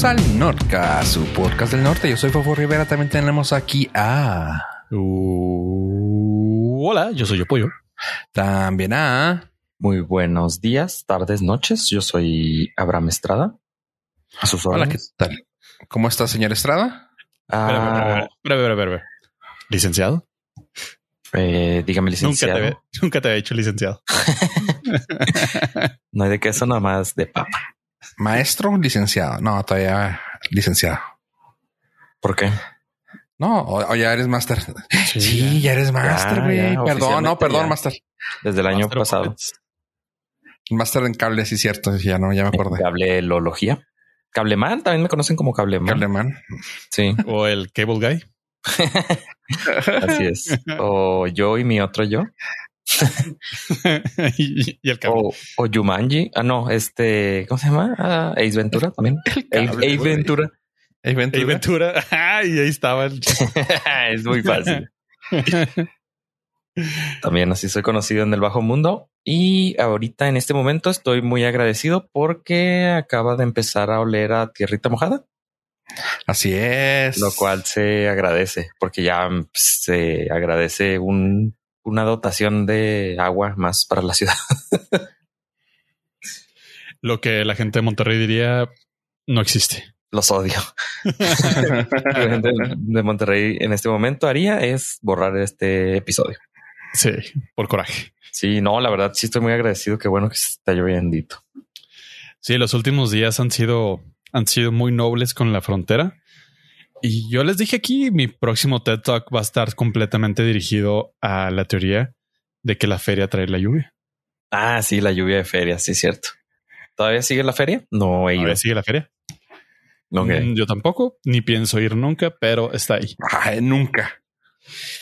bienvenidos al Nordcast, su podcast del norte. Yo soy Fofo Rivera. También tenemos aquí a. Uh, hola, yo soy yo Pollo. También a. Muy buenos días, tardes, noches. Yo soy Abraham Estrada. A sus Hola, ¿qué tal? ¿Cómo está, señor Estrada? Ah, espera, espera, ¿Licenciado? Eh, dígame, licenciado. Nunca te, nunca te había hecho licenciado. no hay de queso, nada más de papa. Maestro, licenciado. No, todavía licenciado. ¿Por qué? No, o, ya eres máster. Sí, ya eres máster, güey. Perdón, no, perdón, máster. Desde el año pasado. Máster en cable, sí, cierto. Ya no, ya me acordé. Cablelología. Cableman, también me conocen como Cableman. Cableman. Sí. O el Cable Guy. Así es. O yo y mi otro yo. y, el o, o Yumanji. Ah, no, este, ¿cómo se llama? Ah, Ace Ventura también. Ace Ventura. Ace Ventura. Ventura. y ahí estaba. es muy fácil. También así soy conocido en el bajo mundo y ahorita en este momento estoy muy agradecido porque acaba de empezar a oler a tierrita mojada. Así es. Lo cual se agradece porque ya se agradece un una dotación de agua más para la ciudad. Lo que la gente de Monterrey diría no existe. Los odio. la gente de Monterrey en este momento haría es borrar este episodio. Sí, por coraje. Sí, no, la verdad sí estoy muy agradecido. Qué bueno que está lloviendo. Sí, los últimos días han sido, han sido muy nobles con la frontera. Y yo les dije aquí, mi próximo TED Talk va a estar completamente dirigido a la teoría de que la feria trae la lluvia. Ah, sí, la lluvia de feria, sí, cierto. ¿Todavía sigue la feria? No he ido. ¿Todavía sigue la feria? Mm, yo tampoco, ni pienso ir nunca, pero está ahí. nunca.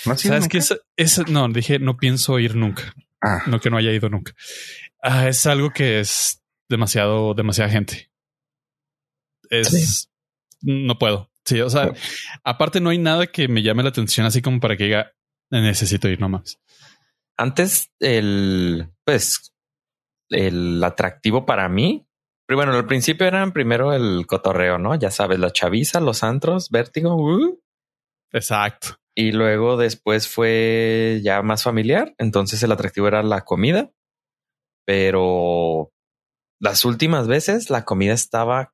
¿No ¿Sabes que es, no, dije no pienso ir nunca. Ah. No que no haya ido nunca. Ah, es algo que es demasiado, demasiada gente. Es no puedo. Sí, o sea, aparte no hay nada que me llame la atención así como para que diga necesito ir nomás. Antes el pues el atractivo para mí, pero bueno, al principio eran primero el cotorreo, ¿no? Ya sabes, la chaviza, los antros, vértigo. Uh. Exacto. Y luego después fue ya más familiar. Entonces el atractivo era la comida. Pero las últimas veces la comida estaba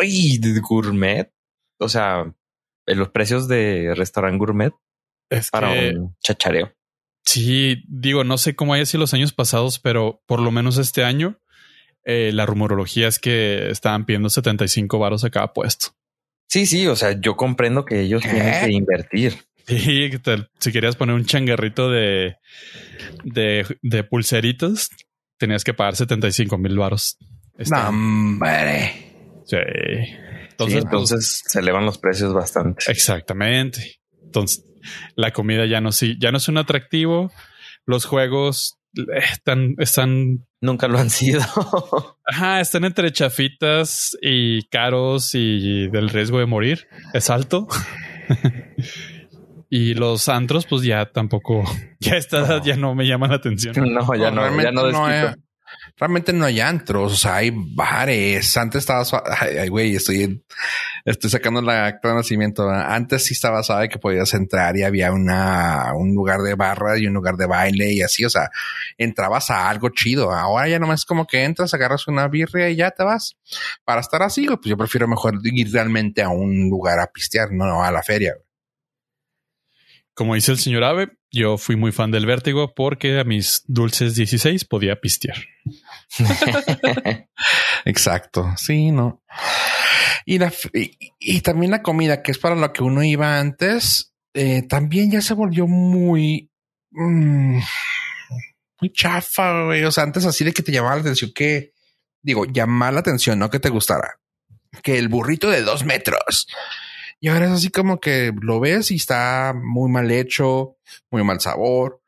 ¡ay! gourmet o sea, en los precios de restaurante gourmet es para un chachareo. Sí, digo, no sé cómo haya sido los años pasados, pero por lo menos este año eh, la rumorología es que estaban pidiendo 75 varos a cada puesto. Sí, sí, o sea, yo comprendo que ellos tienen que invertir. Sí, si querías poner un changarrito de, de, de pulseritos, tenías que pagar 75 mil varos. Este no, Sí. Entonces, pues, entonces se elevan los precios bastante. Exactamente. Entonces, la comida ya no, sí, ya no es un atractivo. Los juegos están, están. Nunca lo han sido. Ajá, están entre chafitas y caros y del riesgo de morir. Es alto. y los antros, pues ya tampoco, ya esta ya no me llaman la atención. No, ya no, ya no, no realmente no hay antros, o sea, hay bares. Antes estaba ay, güey, estoy, estoy sacando la acta de nacimiento. Antes sí estaba suave que podías entrar y había una, un lugar de barra y un lugar de baile y así, o sea, entrabas a algo chido. Ahora ya nomás como que entras, agarras una birria y ya te vas. Para estar así, pues yo prefiero mejor ir realmente a un lugar a pistear, no a la feria. Como dice el señor Ave, yo fui muy fan del vértigo porque a mis dulces 16 podía pistear. Exacto. Sí, no. Y, y, también la comida, que es para lo que uno iba antes, eh, también ya se volvió muy, mm, muy chafa, güey. O sea, antes así de que te llamaba la atención que, digo, llamar la atención, no que te gustara. Que el burrito de dos metros y ahora es así como que lo ves y está muy mal hecho, muy mal sabor.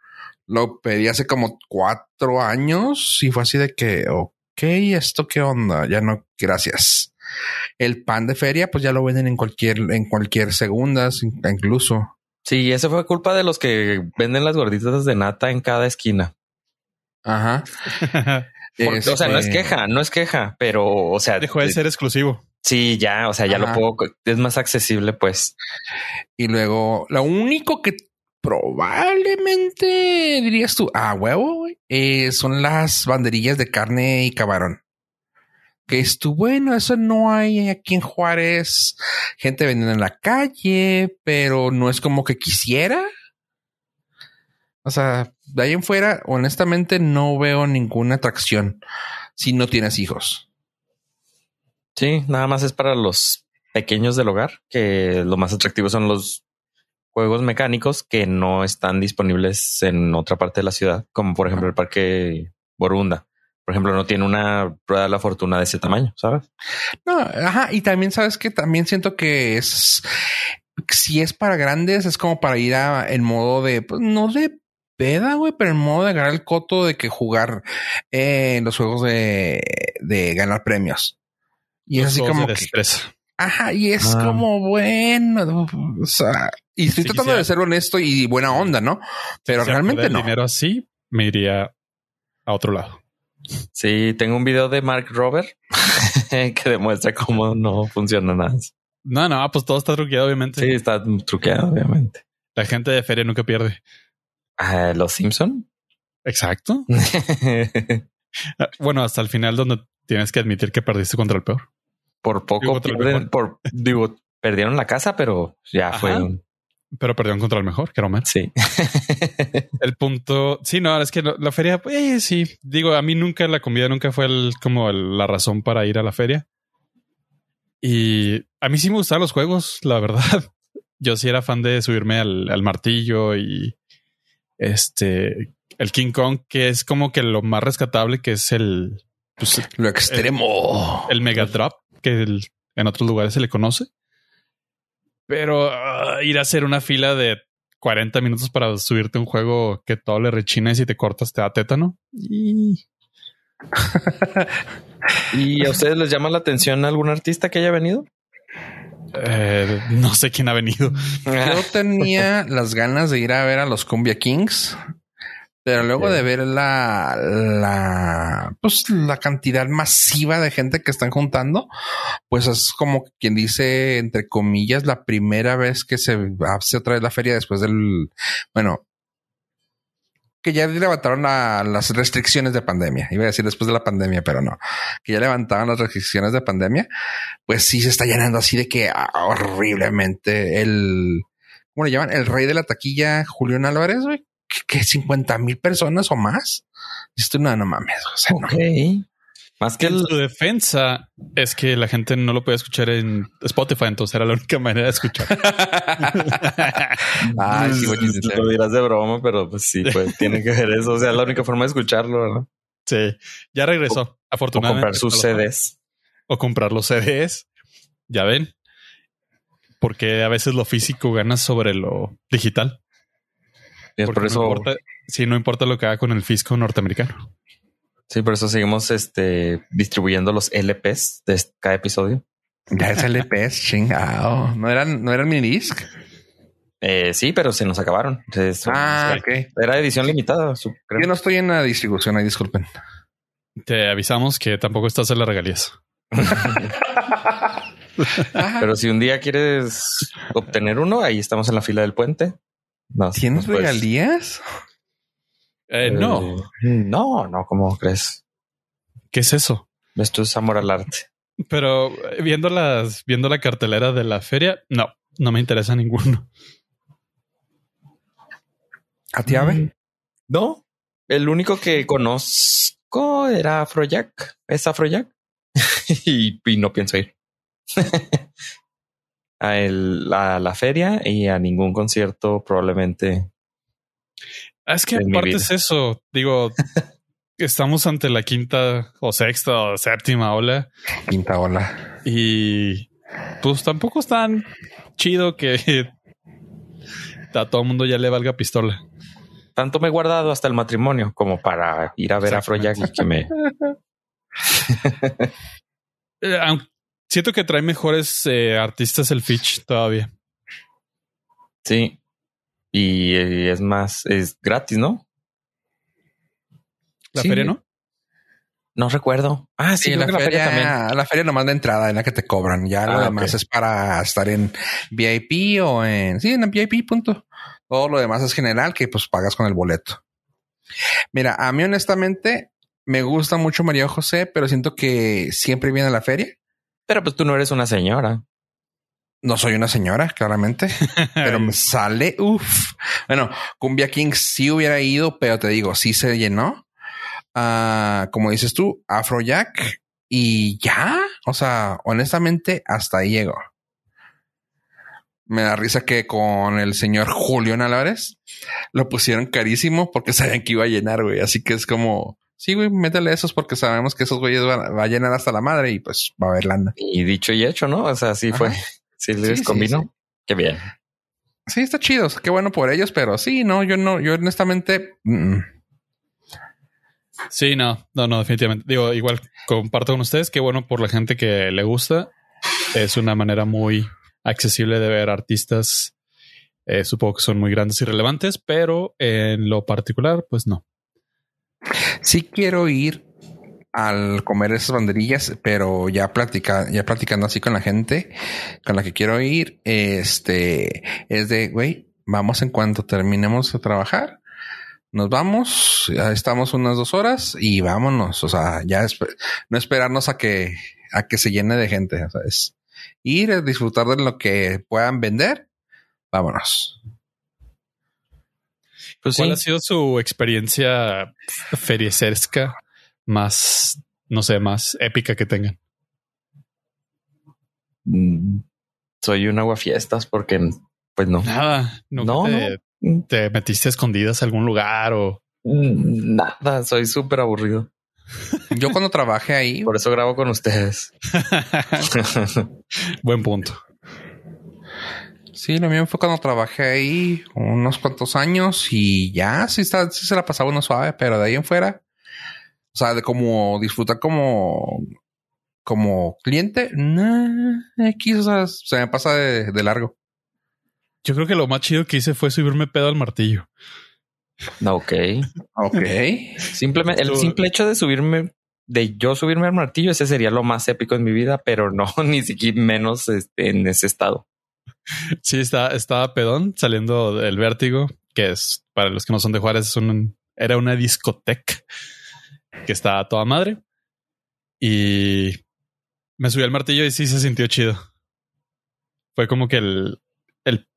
Lo pedí hace como cuatro años y fue así de que, ok, ¿esto qué onda? Ya no, gracias. El pan de feria, pues ya lo venden en cualquier, en cualquier segunda, incluso. Sí, eso fue culpa de los que venden las gorditas de nata en cada esquina. Ajá. o sea, no es este queja, no es queja, pero, o sea, dejó de ser exclusivo. Sí, ya, o sea, ya lo puedo, es más accesible, pues. Y luego, lo único que probablemente dirías tú, ah, huevo, eh, son las banderillas de carne y camarón. Que es tú, bueno, eso no hay aquí en Juárez, gente vendiendo en la calle, pero no es como que quisiera. O sea, de ahí en fuera, honestamente, no veo ninguna atracción si no tienes hijos. Sí, nada más es para los pequeños del hogar, que lo más atractivo son los juegos mecánicos que no están disponibles en otra parte de la ciudad, como por ejemplo el parque Borunda. Por ejemplo, no tiene una rueda de la fortuna de ese tamaño, ¿sabes? No, ajá. Y también sabes que también siento que es, si es para grandes, es como para ir a en modo de, pues, no de peda, güey, pero en modo de ganar el coto de que jugar en los juegos de, de ganar premios. Y es así como que, Ajá, y es ah. como bueno, o sea, y estoy tratando de ser honesto y buena onda, ¿no? Pero realmente no. dinero así, me iría a otro lado. Sí, tengo un video de Mark Robert que demuestra cómo no funciona nada. No, no, pues todo está truqueado, obviamente. Sí, está truqueado, obviamente. La gente de feria nunca pierde. Ah, Los Simpson. Exacto. Ah, bueno, hasta el final donde tienes que admitir que perdiste contra el peor. Por poco por, digo, perdieron la casa, pero ya fue Pero perdieron contra el mejor, que era Sí. el punto. Sí, no, es que la, feria, pues sí. Digo, a mí nunca la comida nunca fue el, como la razón para ir a la feria. Y a mí sí me gustaban los juegos, la verdad. Yo sí era fan de subirme al, martillo y este el King Kong, que es como que lo más rescatable, que es el pues, lo extremo, el Mega Drop que en otros lugares se le conoce. Pero ah, ir a hacer una fila de 40 minutos para subirte un juego que todo le rechina y si te cortas te da tétano. Y... ¿Y a ustedes les llama la atención algún artista que haya venido? Eh, no sé quién ha venido. Yo tenía las ganas de ir a ver a los Cumbia Kings pero luego de ver la, la, pues la cantidad masiva de gente que están juntando, pues es como quien dice, entre comillas, la primera vez que se hace otra vez la feria después del, bueno, que ya levantaron las restricciones de pandemia. Iba a decir después de la pandemia, pero no. Que ya levantaron las restricciones de pandemia. Pues sí se está llenando así de que ah, horriblemente el, ¿cómo le llaman? El rey de la taquilla, Julián Álvarez, güey que 50 mil personas o más. Esto no, no mames. O sea, Más que su defensa es que la gente no lo puede escuchar en Spotify, entonces era la única manera de escuchar. Ay, sí, lo dirás de broma, pero pues sí, pues tiene que ver eso. O sea, la única forma de escucharlo, ¿no? Sí, ya regresó. afortunadamente. O comprar sus CDs. O comprar los CDs. Ya ven. Porque a veces lo físico gana sobre lo digital por eso. No importa, sí, no importa lo que haga con el fisco norteamericano. Sí, por eso seguimos este, distribuyendo los LPs de cada episodio. Ya es LPs, chingado. ¿No eran, no eran mini disc? Eh, sí, pero se nos acabaron. ah, ok. Era edición limitada. Yo no estoy en la distribución, ahí disculpen. Te avisamos que tampoco estás en las regalías. pero si un día quieres obtener uno, ahí estamos en la fila del puente. ¿Tienes regalías? Eh, no. No, no, ¿cómo crees? ¿Qué es eso? Esto es amor al arte. Pero eh, viendo las, viendo la cartelera de la feria, no, no me interesa ninguno. ¿A ti, Ave? Mm, no, el único que conozco era Afrojack. Es Afrojack. y, y no pienso ir. a, el, a la feria y a ningún concierto probablemente. Ah, es que aparte es eso, digo, estamos ante la quinta o sexta o séptima ola. Quinta ola. Y pues tampoco es tan chido que a todo el mundo ya le valga pistola. Tanto me he guardado hasta el matrimonio como para ir a ver a Afrojack y que me... Eh, Siento que trae mejores eh, artistas el Fitch todavía. Sí. Y, es más, es gratis, ¿no? ¿La feria no? No recuerdo. Ah, sí, la, feria, también. La feria nomás de entrada en la que te cobran. Ya lo ah, demás es para estar en VIP o en... Sí, en VIP, punto. Todo lo demás es general que pues pagas con el boleto. Mira, a mí honestamente me gusta mucho María José, pero siento que siempre viene a la feria. Pero pues tú no eres una señora. No soy una señora, claramente, pero me sale. Uf. Bueno, Cumbia King sí hubiera ido, pero te digo, sí se llenó. Ah, como dices tú, Afrojack y ya. O sea, honestamente, hasta ahí llegó. Me da risa que con el señor Julio Álvarez lo pusieron carísimo porque sabían que iba a llenar, güey. Así que es como, sí, güey, métele esos porque sabemos que esos güeyes van, va a llenar hasta la madre y pues va a haber lana. Y dicho y hecho, ¿no? O sea, sí fue. Sí les combinó. Qué bien. Sí, está chido. Qué bueno por ellos, pero sí, no, yo no, yo honestamente. Sí, no, no, no, definitivamente. Digo, igual comparto con ustedes. Qué bueno por la gente que le gusta. Es una manera muy accesible de ver artistas. Eh, supongo que son muy grandes y relevantes, pero en lo particular, pues no. Sí quiero ir al comer esas banderillas, pero ya platica, ya platicando así con la gente con la que quiero ir, este es de güey, vamos en cuanto terminemos de trabajar, nos vamos, ya estamos unas dos horas y vámonos. O sea, ya no esperarnos a que, a que se llene de gente. O sea, es ir a disfrutar de lo que puedan vender. Vámonos. Pues ¿Cuál ha sido su experiencia feriecerca más, no sé, más épica que tengan? Mm, soy un aguafiestas porque, pues no. Nada, no, te, metiste escondidas a algún lugar o mm, nada. Soy súper aburrido. Yo cuando trabajé ahí, por eso grabo con ustedes. Buen punto. Sí, lo mío fue cuando trabajé ahí unos cuantos años y ya sí, está, sí se la pasaba uno suave, pero de ahí en fuera o sea, de como disfrutar como, como cliente, no, X, o sea, se me pasa de, largo. Yo creo que lo más chido que hice fue subirme pedo al martillo. Ok. Ok. Simplemente, el simple hecho de subirme, de yo subirme al martillo, ese sería lo más épico en mi vida, pero no, ni siquiera menos este, en ese estado. Sí, está, estaba pedón saliendo del vértigo, que es para los que no son de Juárez, es un, era una discoteca que está toda madre. Y me subí al martillo y sí se sintió chido. Fue como que el, el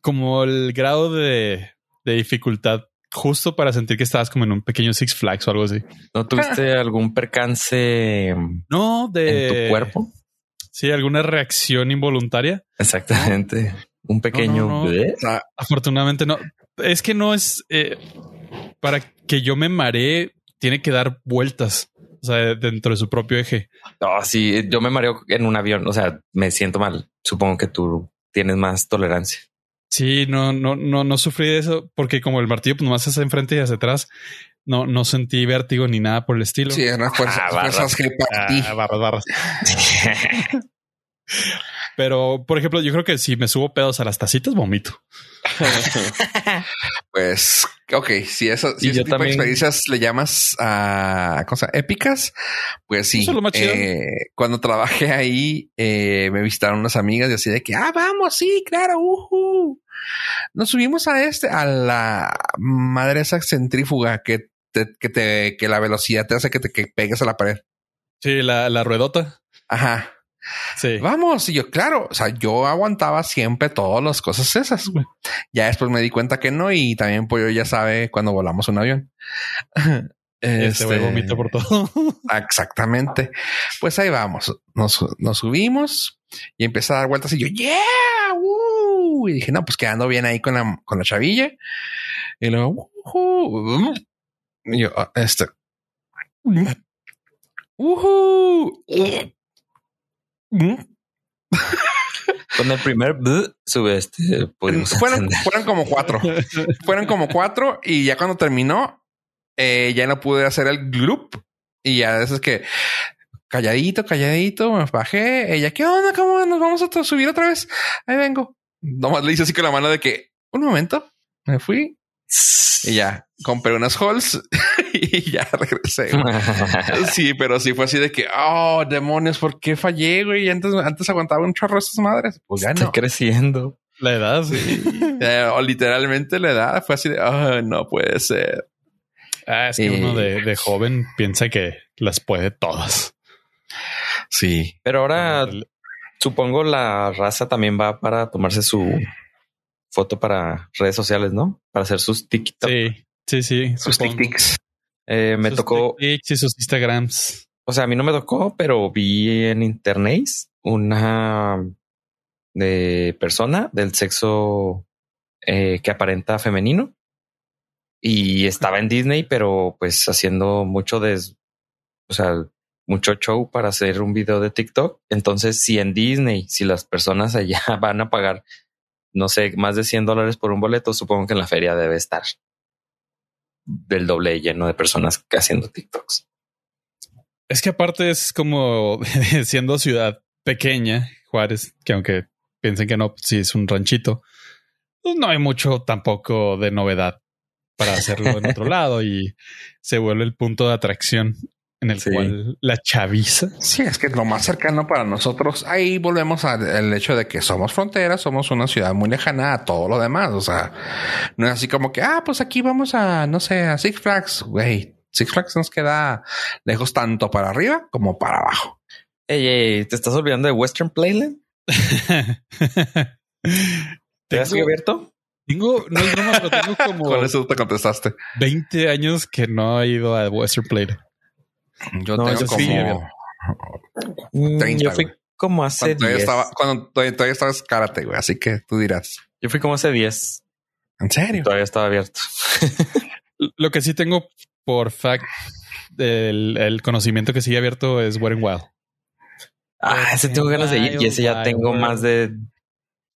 como el grado de, de dificultad justo para sentir que estabas como en un pequeño Six Flags o algo así. ¿No tuviste algún percance? No, de en tu cuerpo. Sí, alguna reacción involuntaria. Exactamente. Un pequeño. afortunadamente no. Es que no es eh, para que yo me maree tiene que dar vueltas, o sea, dentro de su propio eje. No, sí, yo me mareo en un avión, o sea, me siento mal. Supongo que tú tienes más tolerancia. Sí, no, no, no, no sufrí de eso porque como el martillo pues nomás hacia enfrente y hacia atrás, no, no sentí vértigo ni nada por el estilo. Sí, eran fuerzas, ah, fuerzas que ah, barras, barras. Pero, por ejemplo, yo creo que si me subo pedos a las tacitas, vomito. pues, ok, si eso, si ese tipo de experiencias le llamas a cosas épicas, pues sí. Eh, cuando trabajé ahí, eh, me visitaron unas amigas y así de que, ah, vamos, sí, claro, uh Nos subimos a este, a la madre esa centrífuga que te, que te, que la velocidad te hace que te que pegues a la pared. Sí, la, la ruedota. Ajá. Sí. Vamos. Y yo, claro, o sea, yo aguantaba siempre todas las cosas esas. Ya después me di cuenta que no. Y también, pues yo ya sabe cuando volamos un avión. Este, este por todo. exactamente. Pues ahí vamos. Nos, nos subimos y empecé a dar vueltas y yo, yeah, y dije, no, pues quedando bien ahí con la, con la chavilla. Y luego, y yo, ah, este, con el primer sube este. Fueron, fueron, como cuatro. fueron como cuatro y ya cuando terminó, eh, ya no pude hacer el group y ya eso es que calladito, calladito, me bajé. Ella, ¿qué onda? ¿Cómo nos vamos a subir otra vez? Ahí vengo. Nomás le hice así con la mano de que un momento me fui y ya compré unas halls y ya regresé. sí, pero sí fue así de que, oh, demonios, ¿por qué fallé, güey? Antes, antes aguantaba un chorro estas madres. Pues ya no. creciendo. La edad, sí. Eh, o literalmente la edad fue así de, oh, no puede ser. Ah, es que uno de, de, joven piensa que las puede todas. Sí. Pero ahora supongo la raza también va para tomarse su foto para redes sociales, ¿no? Para hacer sus TikTok. Sí, sí, sí. Sus TikToks. Eh, me tocó. TikToks y sus Instagrams. O sea, a mí no me tocó, pero vi en internet una de persona del sexo eh, que aparenta femenino y estaba en Disney, pero pues haciendo mucho de, o sea, mucho show para hacer un video de TikTok. Entonces, si en Disney, si las personas allá van a pagar, no sé, más de 100 dólares por un boleto, supongo que en la feria debe estar del doble lleno de personas haciendo TikToks. Es que aparte es como siendo ciudad pequeña, Juárez, que aunque piensen que no, si es un ranchito, pues no hay mucho tampoco de novedad para hacerlo en otro lado y se vuelve el punto de atracción en el cual la chaviza. Sí, es que es lo más cercano para nosotros. Ahí volvemos al hecho de que somos frontera, somos una ciudad muy lejana a todo lo demás. O sea, no es así como que, ah, pues aquí vamos a, no sé, a Six Flags. Güey, Six Flags nos queda lejos tanto para arriba como para abajo. Ey, ¿te estás olvidando de Western Playland? ¿Te has abierto? Tengo, no es broma, pero tengo como. Con eso te contestaste. 20 años que no he ido a Western Plate. Yo tengo como. 30, yo fui como hace cuando 10. Estaba, cuando todavía, estabas karate, güey. Así que tú dirás. Yo fui como hace 10. ¿En serio? Todavía estaba abierto. Lo que sí tengo por fact, el, el conocimiento que sigue abierto es Wet n Wild. Ah, ese tengo ganas de ir y ese ya tengo más de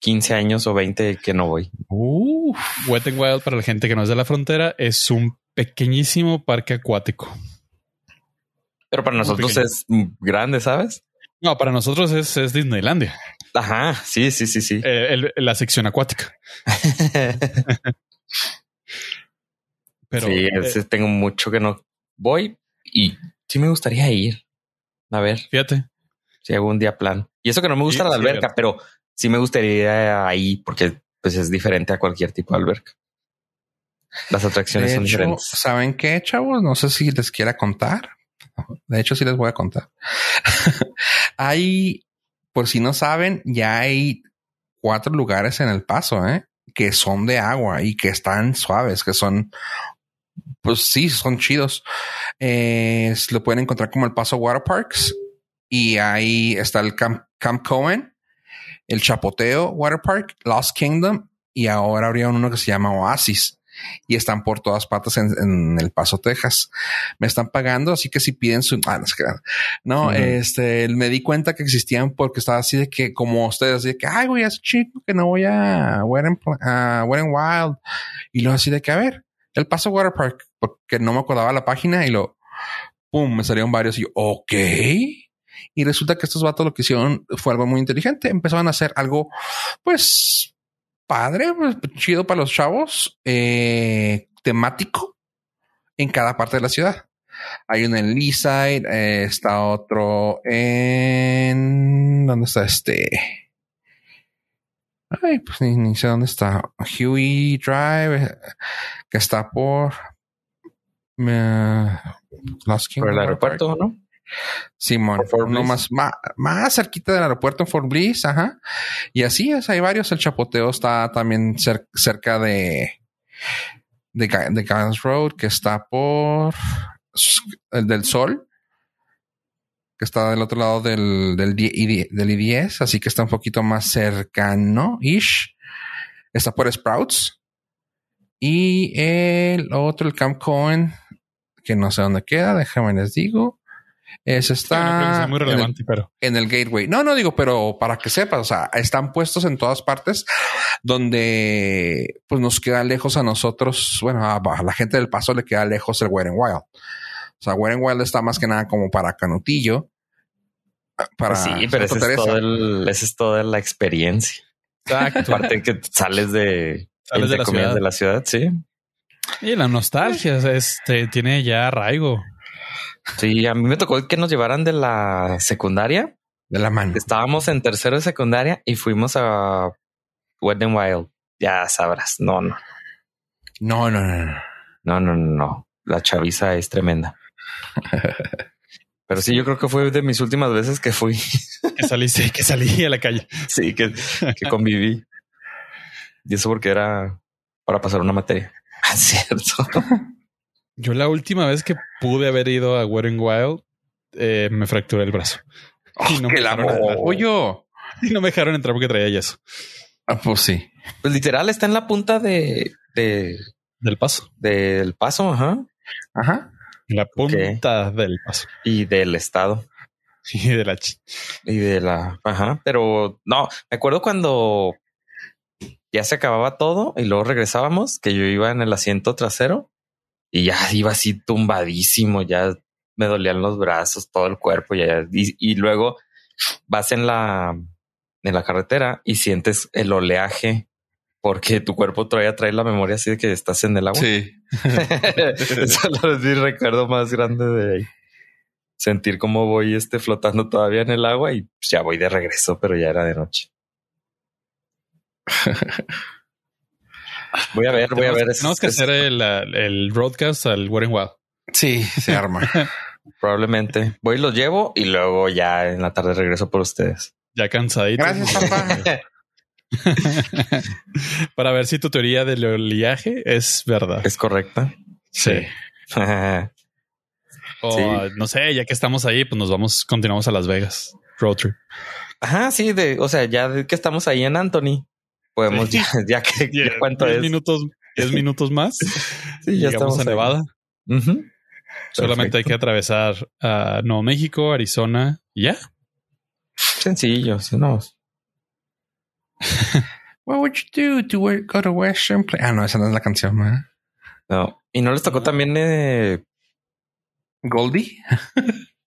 15 años o 20 que no voy. Uf. Wet n Wild para la gente que no es de la frontera es un pequeñísimo parque acuático. Pero para nosotros es grande, ¿sabes? No, para nosotros es, Disneylandia. Ajá, sí, sí, sí, sí. Eh, la sección acuática. Pero sí, eh, tengo mucho que no voy y sí me gustaría ir. A ver. Fíjate. Si hago un día plan. Y eso que no me gusta la alberca, pero sí me gustaría ir ahí porque pues es diferente a cualquier tipo de alberca. Las atracciones son diferentes. ¿Saben qué, chavos? No sé si les quiera contar. De hecho, sí les voy a contar. hay, por si no saben, ya hay cuatro lugares en el paso, ¿eh? que son de agua y que están suaves, que son, pues sí, son chidos. Lo pueden encontrar como el Paso Water Parks y ahí está el Camp, Camp Cohen el Chapoteo Water Park, Lost Kingdom y ahora habría uno que se llama Oasis y están por todas partes en, El Paso, Texas. Me están pagando, así que si piden su... Ah, no, este, me di cuenta que existían porque estaba así de que, como ustedes, de que, ay, güey, es chico que no voy a Wet Wild. Y luego así de que, a ver, El Paso Water Park, porque no me acordaba la página y lo, pum, me salieron varios y yo, ok. Y resulta que estos vatos lo que hicieron fue algo muy inteligente. Empezaron a hacer algo, pues, padre, pues, chido para los chavos, eh, temático en cada parte de la ciudad. Hay uno en Leaside, eh, está otro en... ¿Dónde está este? Ay, pues ni, sé dónde está. Huey Drive, eh, que está por... por el aeropuerto, ¿no? Simón, uno más, más, cerquita del aeropuerto en Fort Bliss, ajá. Y así es, hay varios. El Chapoteo está también cerca de, de, de Road, que está por el del Sol, que está del otro lado del, del, del I-10, así que está un poquito más cercano, ish. Está por Sprouts. Y el otro, el Camp Cohen, que no sé dónde queda, déjame les digo. Es está muy relevante, en el, pero en el gateway. No, no digo, pero para que sepas, o sea, están puestos en todas partes donde pues nos queda lejos a nosotros. Bueno, a, la gente del paso le queda lejos el Wet Wild. O sea, Wet Wild está más que nada como para Canutillo. Para sí, pero esa es, todo el, esa es toda la experiencia. Exacto. Aparte que sales de, sales de la, ciudad. de la ciudad, sí. Y la nostalgia este, tiene ya arraigo. Sí, a mí me tocó que nos llevaran de la secundaria. De la mano. Estábamos en tercero de secundaria y fuimos a Wet n Wild. Ya sabrás. No, no. No, no, no, no. No, no, no. La chaviza es tremenda. Pero sí, yo creo que fue de mis últimas veces que fui. que salí, sí, que salí a la calle. Sí, que, que conviví. Y eso porque era para pasar una materia. Cierto. Yo la última vez que pude haber ido a Wet n Wild, eh, me fracturé el brazo. Oh, y no me la Y no me dejaron entrar porque traía yeso. Ah, pues sí. Pues literal está en la punta de, de del paso. Del paso, ajá. Ajá. La punta del paso. Y del estado. Y de la y de la ajá. Pero no, me acuerdo cuando ya se acababa todo y luego regresábamos, que yo iba en el asiento trasero y ya iba así tumbadísimo, ya me dolían los brazos, todo el cuerpo, ya, y, y luego vas en la, en la carretera y sientes el oleaje porque tu cuerpo todavía trae la memoria así de que estás en el agua. Sí. Eso es mi recuerdo más grande de ahí. Sentir cómo voy este flotando todavía en el agua y pues, ya voy de regreso, pero ya era de noche. Voy a ver, voy a ver. Tenemos que hacer el, el broadcast al Warren Wild. Sí, se arma. Probablemente. Voy y los llevo y luego ya en la tarde regreso por ustedes. Ya cansadito. Gracias, papá. Para ver si tu teoría del oleaje es verdad. Es correcta. Sí. o no sé, ya que estamos ahí, pues nos vamos, continuamos a Las Vegas. Road trip. Ajá, sí, de, o sea, ya que estamos ahí en Anthony, podemos ya, que cuánto es. minutos, diez minutos más. sí, ya estamos a Nevada. Solamente hay que atravesar a Nuevo México, Arizona y ya. Sencillo, si no. What would you do to go to Western Play? Ah, no, esa no es la canción. No. Y no les tocó también eh... Goldie.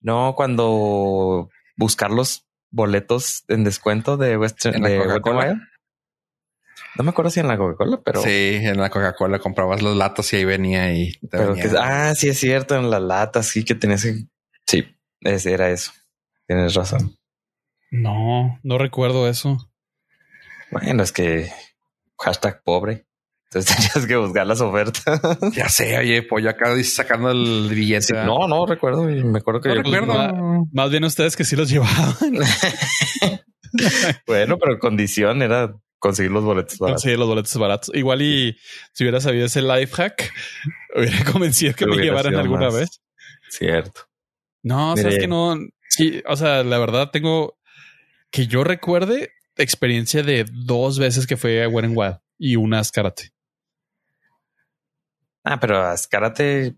no, cuando buscar los boletos en descuento de Western de Coca-Cola. No me acuerdo si en la Coca-Cola, pero sí, en la Coca-Cola comprabas los latas y ahí venía y ah, sí es cierto, en las latas sí que tenías que sí, era eso. Tienes razón. No, no recuerdo eso. Bueno, es que hashtag pobre. Entonces tenías que buscar las ofertas. ya sé, oye, pollo acá sacando el billete. no, no recuerdo. Me acuerdo que no recuerdo. Más, bien ustedes que sí los llevaban. bueno, pero condición era conseguir los boletos baratos. Conseguir los boletos baratos. Igual y si hubiera sabido ese life hack, hubiera convencido que me llevaran alguna vez. Cierto. No, sabes que no. Sí, o sea, la verdad tengo que yo recuerde experiencia de dos veces que fue a Wet Wild y una Ascarate. Ah, pero Ascarate.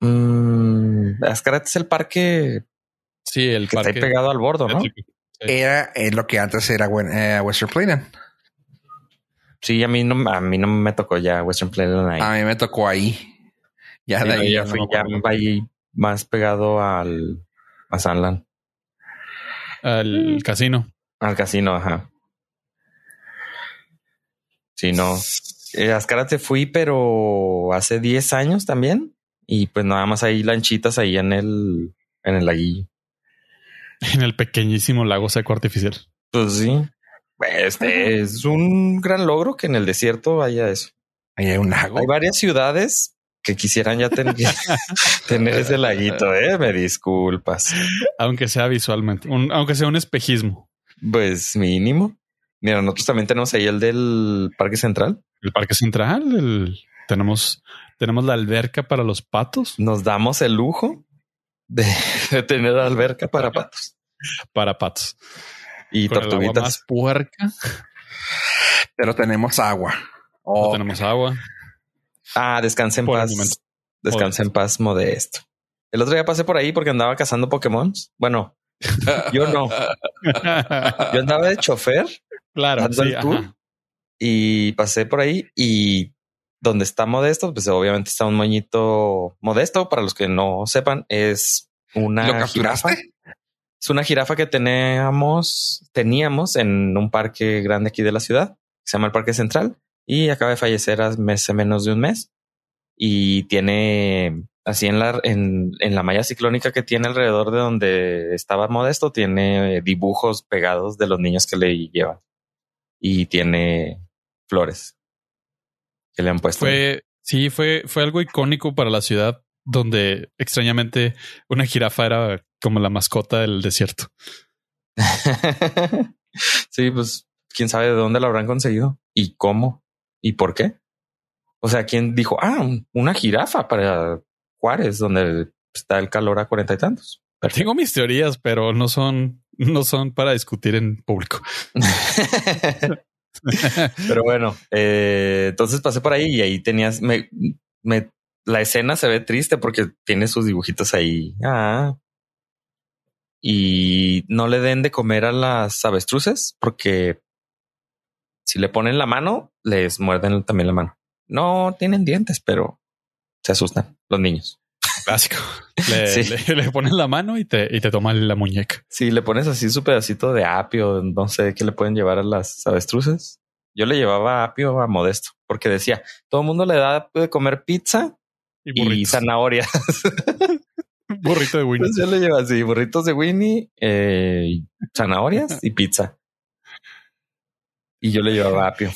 Mmm, Ascarate es el parque. Sí, el que parque. Está pegado al bordo, ¿no? Era lo que antes era eh, Western Planet. Sí, a mí no, a mí no me tocó ya Western Planet ahí. A mí me tocó ahí. Ya de ahí. Ya fui ya ahí más pegado al a Sanland. Al casino. Al casino, ajá. Sí, no. Eh, Ascarate fui, pero hace 10 años también. Y pues nada más ahí lanchitas ahí en el, en el laguillo. En el pequeñísimo lago seco artificial. Pues sí. Este es un gran logro que en el desierto haya eso. Ahí hay un lago. Hay varias ciudades que quisieran ya tener, tener ese laguito, eh. Me disculpas. Aunque sea visualmente, aunque sea un espejismo. Pues mínimo. Mira, nosotros también tenemos ahí el del Parque Central. El Parque Central, tenemos, tenemos la alberca para los patos. Nos damos el lujo de, tener alberca para patos. para patos. Y tortuguitas. más puerca. Pero tenemos agua. No tenemos agua. Ah, descanse en paz. Descanse en paz modesto. El otro día pasé por ahí porque andaba cazando Pokémon. Bueno, yo no. Yo andaba de chofer Claro. Sí, y pasé por ahí y donde está Modesto, pues obviamente está un moñito Modesto. Para los que no sepan, es una jirafa. Es una jirafa que teníamos, teníamos en un parque grande aquí de la ciudad. Se llama el Parque Central y acaba de fallecer hace menos de un mes. y tiene así en la, en, en la malla ciclónica que tiene alrededor de donde estaba Modesto, tiene dibujos pegados de los niños que le llevan y tiene flores que le han puesto. Fue, sí, fue, fue algo icónico para la ciudad donde extrañamente una jirafa era como la mascota del desierto. sí, pues quién sabe de dónde lo habrán conseguido y cómo y por qué. O sea, quién dijo, ah, una jirafa para Juárez, donde está el calor a cuarenta y tantos. Tengo mis teorías, pero no son, no son para discutir en público. pero bueno, eh, entonces pasé por ahí y ahí tenías, me, me, la escena se ve triste porque tiene sus dibujitos ahí. Ah, y no le den de comer a las avestruces porque si le ponen la mano, les muerden también la mano. No tienen dientes, pero se asustan los niños. Clásico. Le, ponen la mano y te, y te toman la muñeca. Si le pones así su pedacito de apio, no sé qué le pueden llevar a las avestruces. Yo le llevaba apio a Modesto porque decía, todo el mundo le da de comer pizza y, zanahorias. Burrito de Winnie. Pues yo le llevo así, burritos de Winnie, eh, zanahorias y pizza. Y yo le llevaba apio.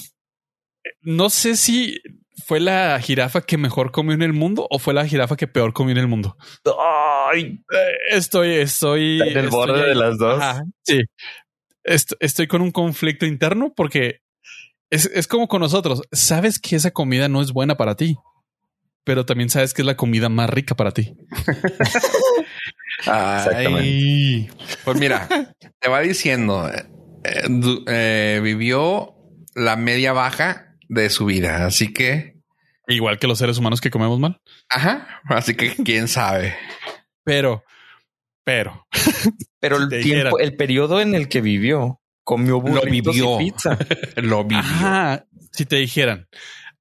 No sé si fue la jirafa que mejor comió en el mundo o fue la jirafa que peor comió en el mundo. Ay, eh, estoy, estoy en el borde de las dos. sí, estoy con un conflicto interno porque es, es como con nosotros. Sabes que esa comida no es buena para ti pero también sabes que es la comida más rica para ti. Exactamente. Pues mira, te va diciendo, eh, eh, vivió la media baja de su vida, así que... Igual que los seres humanos que comemos mal. Ajá, así que quién sabe. Pero, pero... Pero el tiempo, el periodo en el que vivió, comió lo vivió. pizza. lo vivió. Ajá. Si te dijeran,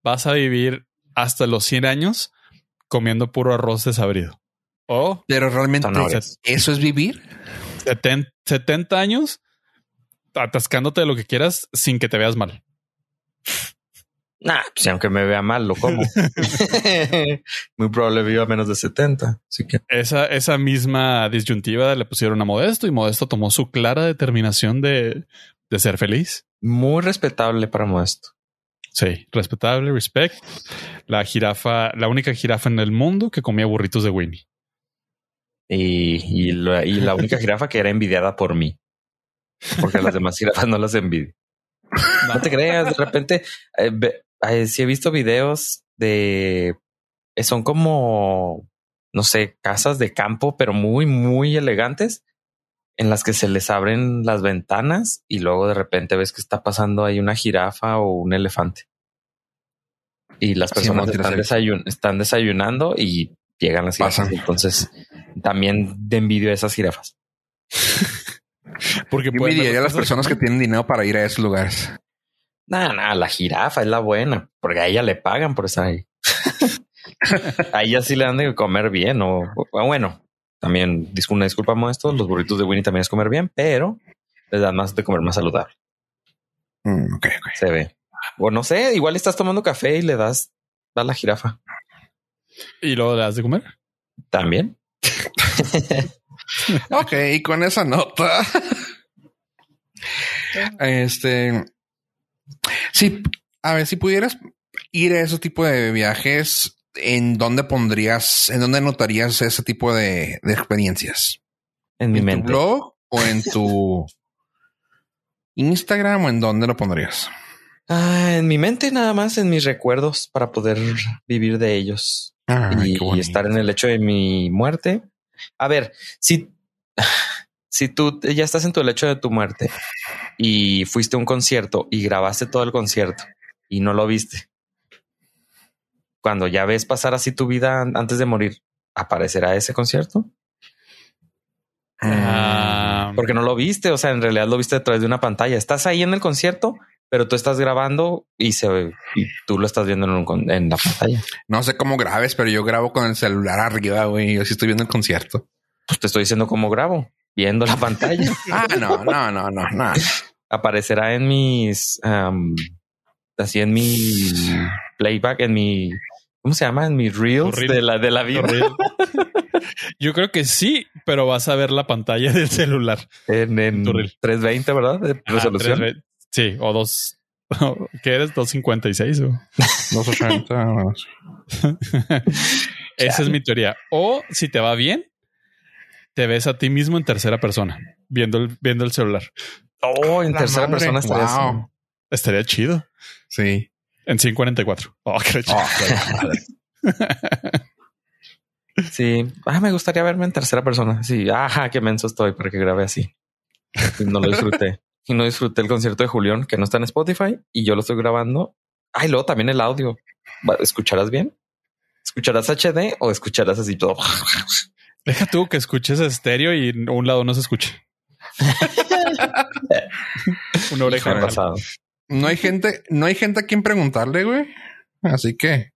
vas a vivir hasta los 100 años comiendo puro arroz desabrido. Oh, pero realmente eso es vivir 70, años atascándote de lo que quieras sin que te veas mal. Nah, pues aunque me vea mal, lo como. Muy probable viva menos de 70. Así que esa, esa misma disyuntiva le pusieron a Modesto y Modesto tomó su clara determinación de, de ser feliz. Muy respetable para Modesto. Sí, respetable, respect. La jirafa, la única jirafa en el mundo que comía burritos de Winnie. Y, la, única jirafa que era envidiada por mí. Porque las demás jirafas no las envidio. No te creas, de repente, eh, eh, si he visto videos de... Eh, son como, no sé, casas de campo, pero muy, muy elegantes en las que se les abren las ventanas y luego de repente ves que está pasando ahí una jirafa o un elefante. Y las personas están, desayunando y llegan las jirafas. Entonces también de envidio a esas jirafas. Porque envidiaría a las personas que tienen dinero para ir a esos lugares. Nada, nada, la jirafa es la buena, porque a ella le pagan por estar ahí. a ella sí le dan de comer bien o, bueno, también una disculpa esto, los burritos de Winnie también es comer bien, pero les dan más de comer más saludable. Mm, Se ve. O no sé, igual estás tomando café y le das a la jirafa. ¿Y luego le das de comer? También. ok, y con esa nota. este. Sí, a ver, si pudieras ir a ese tipo de viajes, ¿en dónde pondrías, en dónde notarías ese tipo de, experiencias? En mi ¿En tu blog o en tu Instagram o en dónde lo pondrías? Ah, en mi mente nada más, en mis recuerdos para poder vivir de ellos y, estar en el hecho de mi muerte. A ver, si, si tú ya estás en tu lecho de tu muerte y fuiste a un concierto y grabaste todo el concierto y no lo viste, cuando ya ves pasar así tu vida antes de morir, ¿aparecerá ese concierto? Ah. Porque no lo viste, o sea, en realidad lo viste a través de una pantalla. Estás ahí en el concierto, pero tú estás grabando y se y tú lo estás viendo en, en, la pantalla. No sé cómo grabes, pero yo grabo con el celular arriba, güey. Yo sí estoy viendo el concierto. Pues te estoy diciendo cómo grabo, viendo la pantalla. ah, no, no, no, no, no. Aparecerá en mis, así en mi playback, en mi ¿cómo se llama? En mis reels de la de la vida. Yo creo que sí, pero vas a ver la pantalla del celular en, en 320, ¿verdad? De resolución. sí, o dos. ¿Qué eres? 256 o 280. Esa es mi teoría. O si te va bien, te ves a ti mismo en tercera persona, viendo el, viendo el celular. Oh, en tercera persona estaría, estaría chido. Sí. En 144. Oh, qué oh, Sí. Ah, me gustaría verme en tercera persona. Sí. Ajá, qué menso estoy para que grabe así. Y no lo disfruté. y no disfruté el concierto de Julián, que no está en Spotify y yo lo estoy grabando. Ay, luego también el audio. ¿Escucharás bien? ¿Escucharás HD o escucharás así todo? Deja tú que escuches estéreo y un lado no se escuche. Una oreja pasado. No hay gente, no hay gente a quien preguntarle, güey. Así que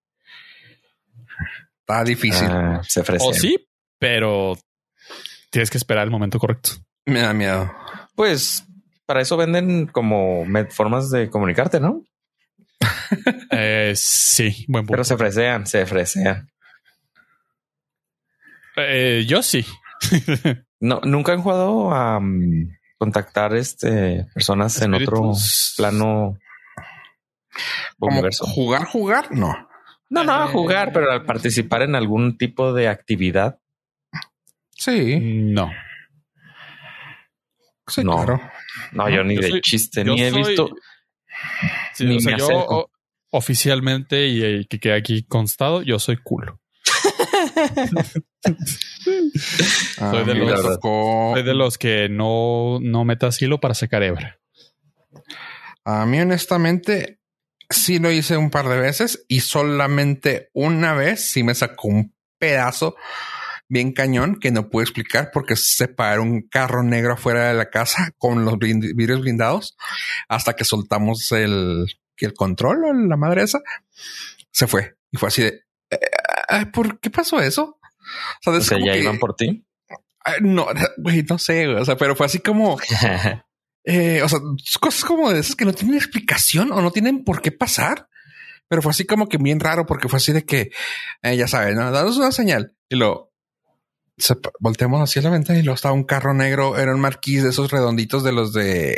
está difícil. Ah, se ofrece. O sí, pero tienes que esperar el momento correcto. Me da miedo. Pues para eso venden como formas de comunicarte, ¿no? eh, sí, buen punto. Pero se ofrecean, se ofrecean. Eh, yo sí. no, nunca han jugado a mm, contactar este personas en otro plano universo. Jugar, jugar, no. No, no, jugar, pero al participar en algún tipo de actividad. Sí. No. Sí, no. Claro. No, yo ni de chiste, ni he visto. ni me yo oficialmente y que quede aquí constado, yo soy culo. Ah, soy, de los, de los, que no, no meta asilo para sacar hebra. A mí, honestamente, sí lo hice un par de veces y solamente una vez sí me sacó un pedazo bien cañón que no puedo explicar porque se paró un carro negro afuera de la casa con los vidrios blindados hasta que soltamos el, el control o la madre esa. Se fue y fue así de ¿por qué pasó eso? O sea, ya iban por ti. No, güey, no sé, o sea, pero fue así como, eh, o sea, cosas como de esas que no tienen explicación o no tienen por qué pasar. Pero fue así como que bien raro porque fue así de que, eh, ya sabes, ¿no? Danos una señal y lo volteamos hacia la ventana y luego estaba un carro negro, era un marquís de esos redonditos de los de,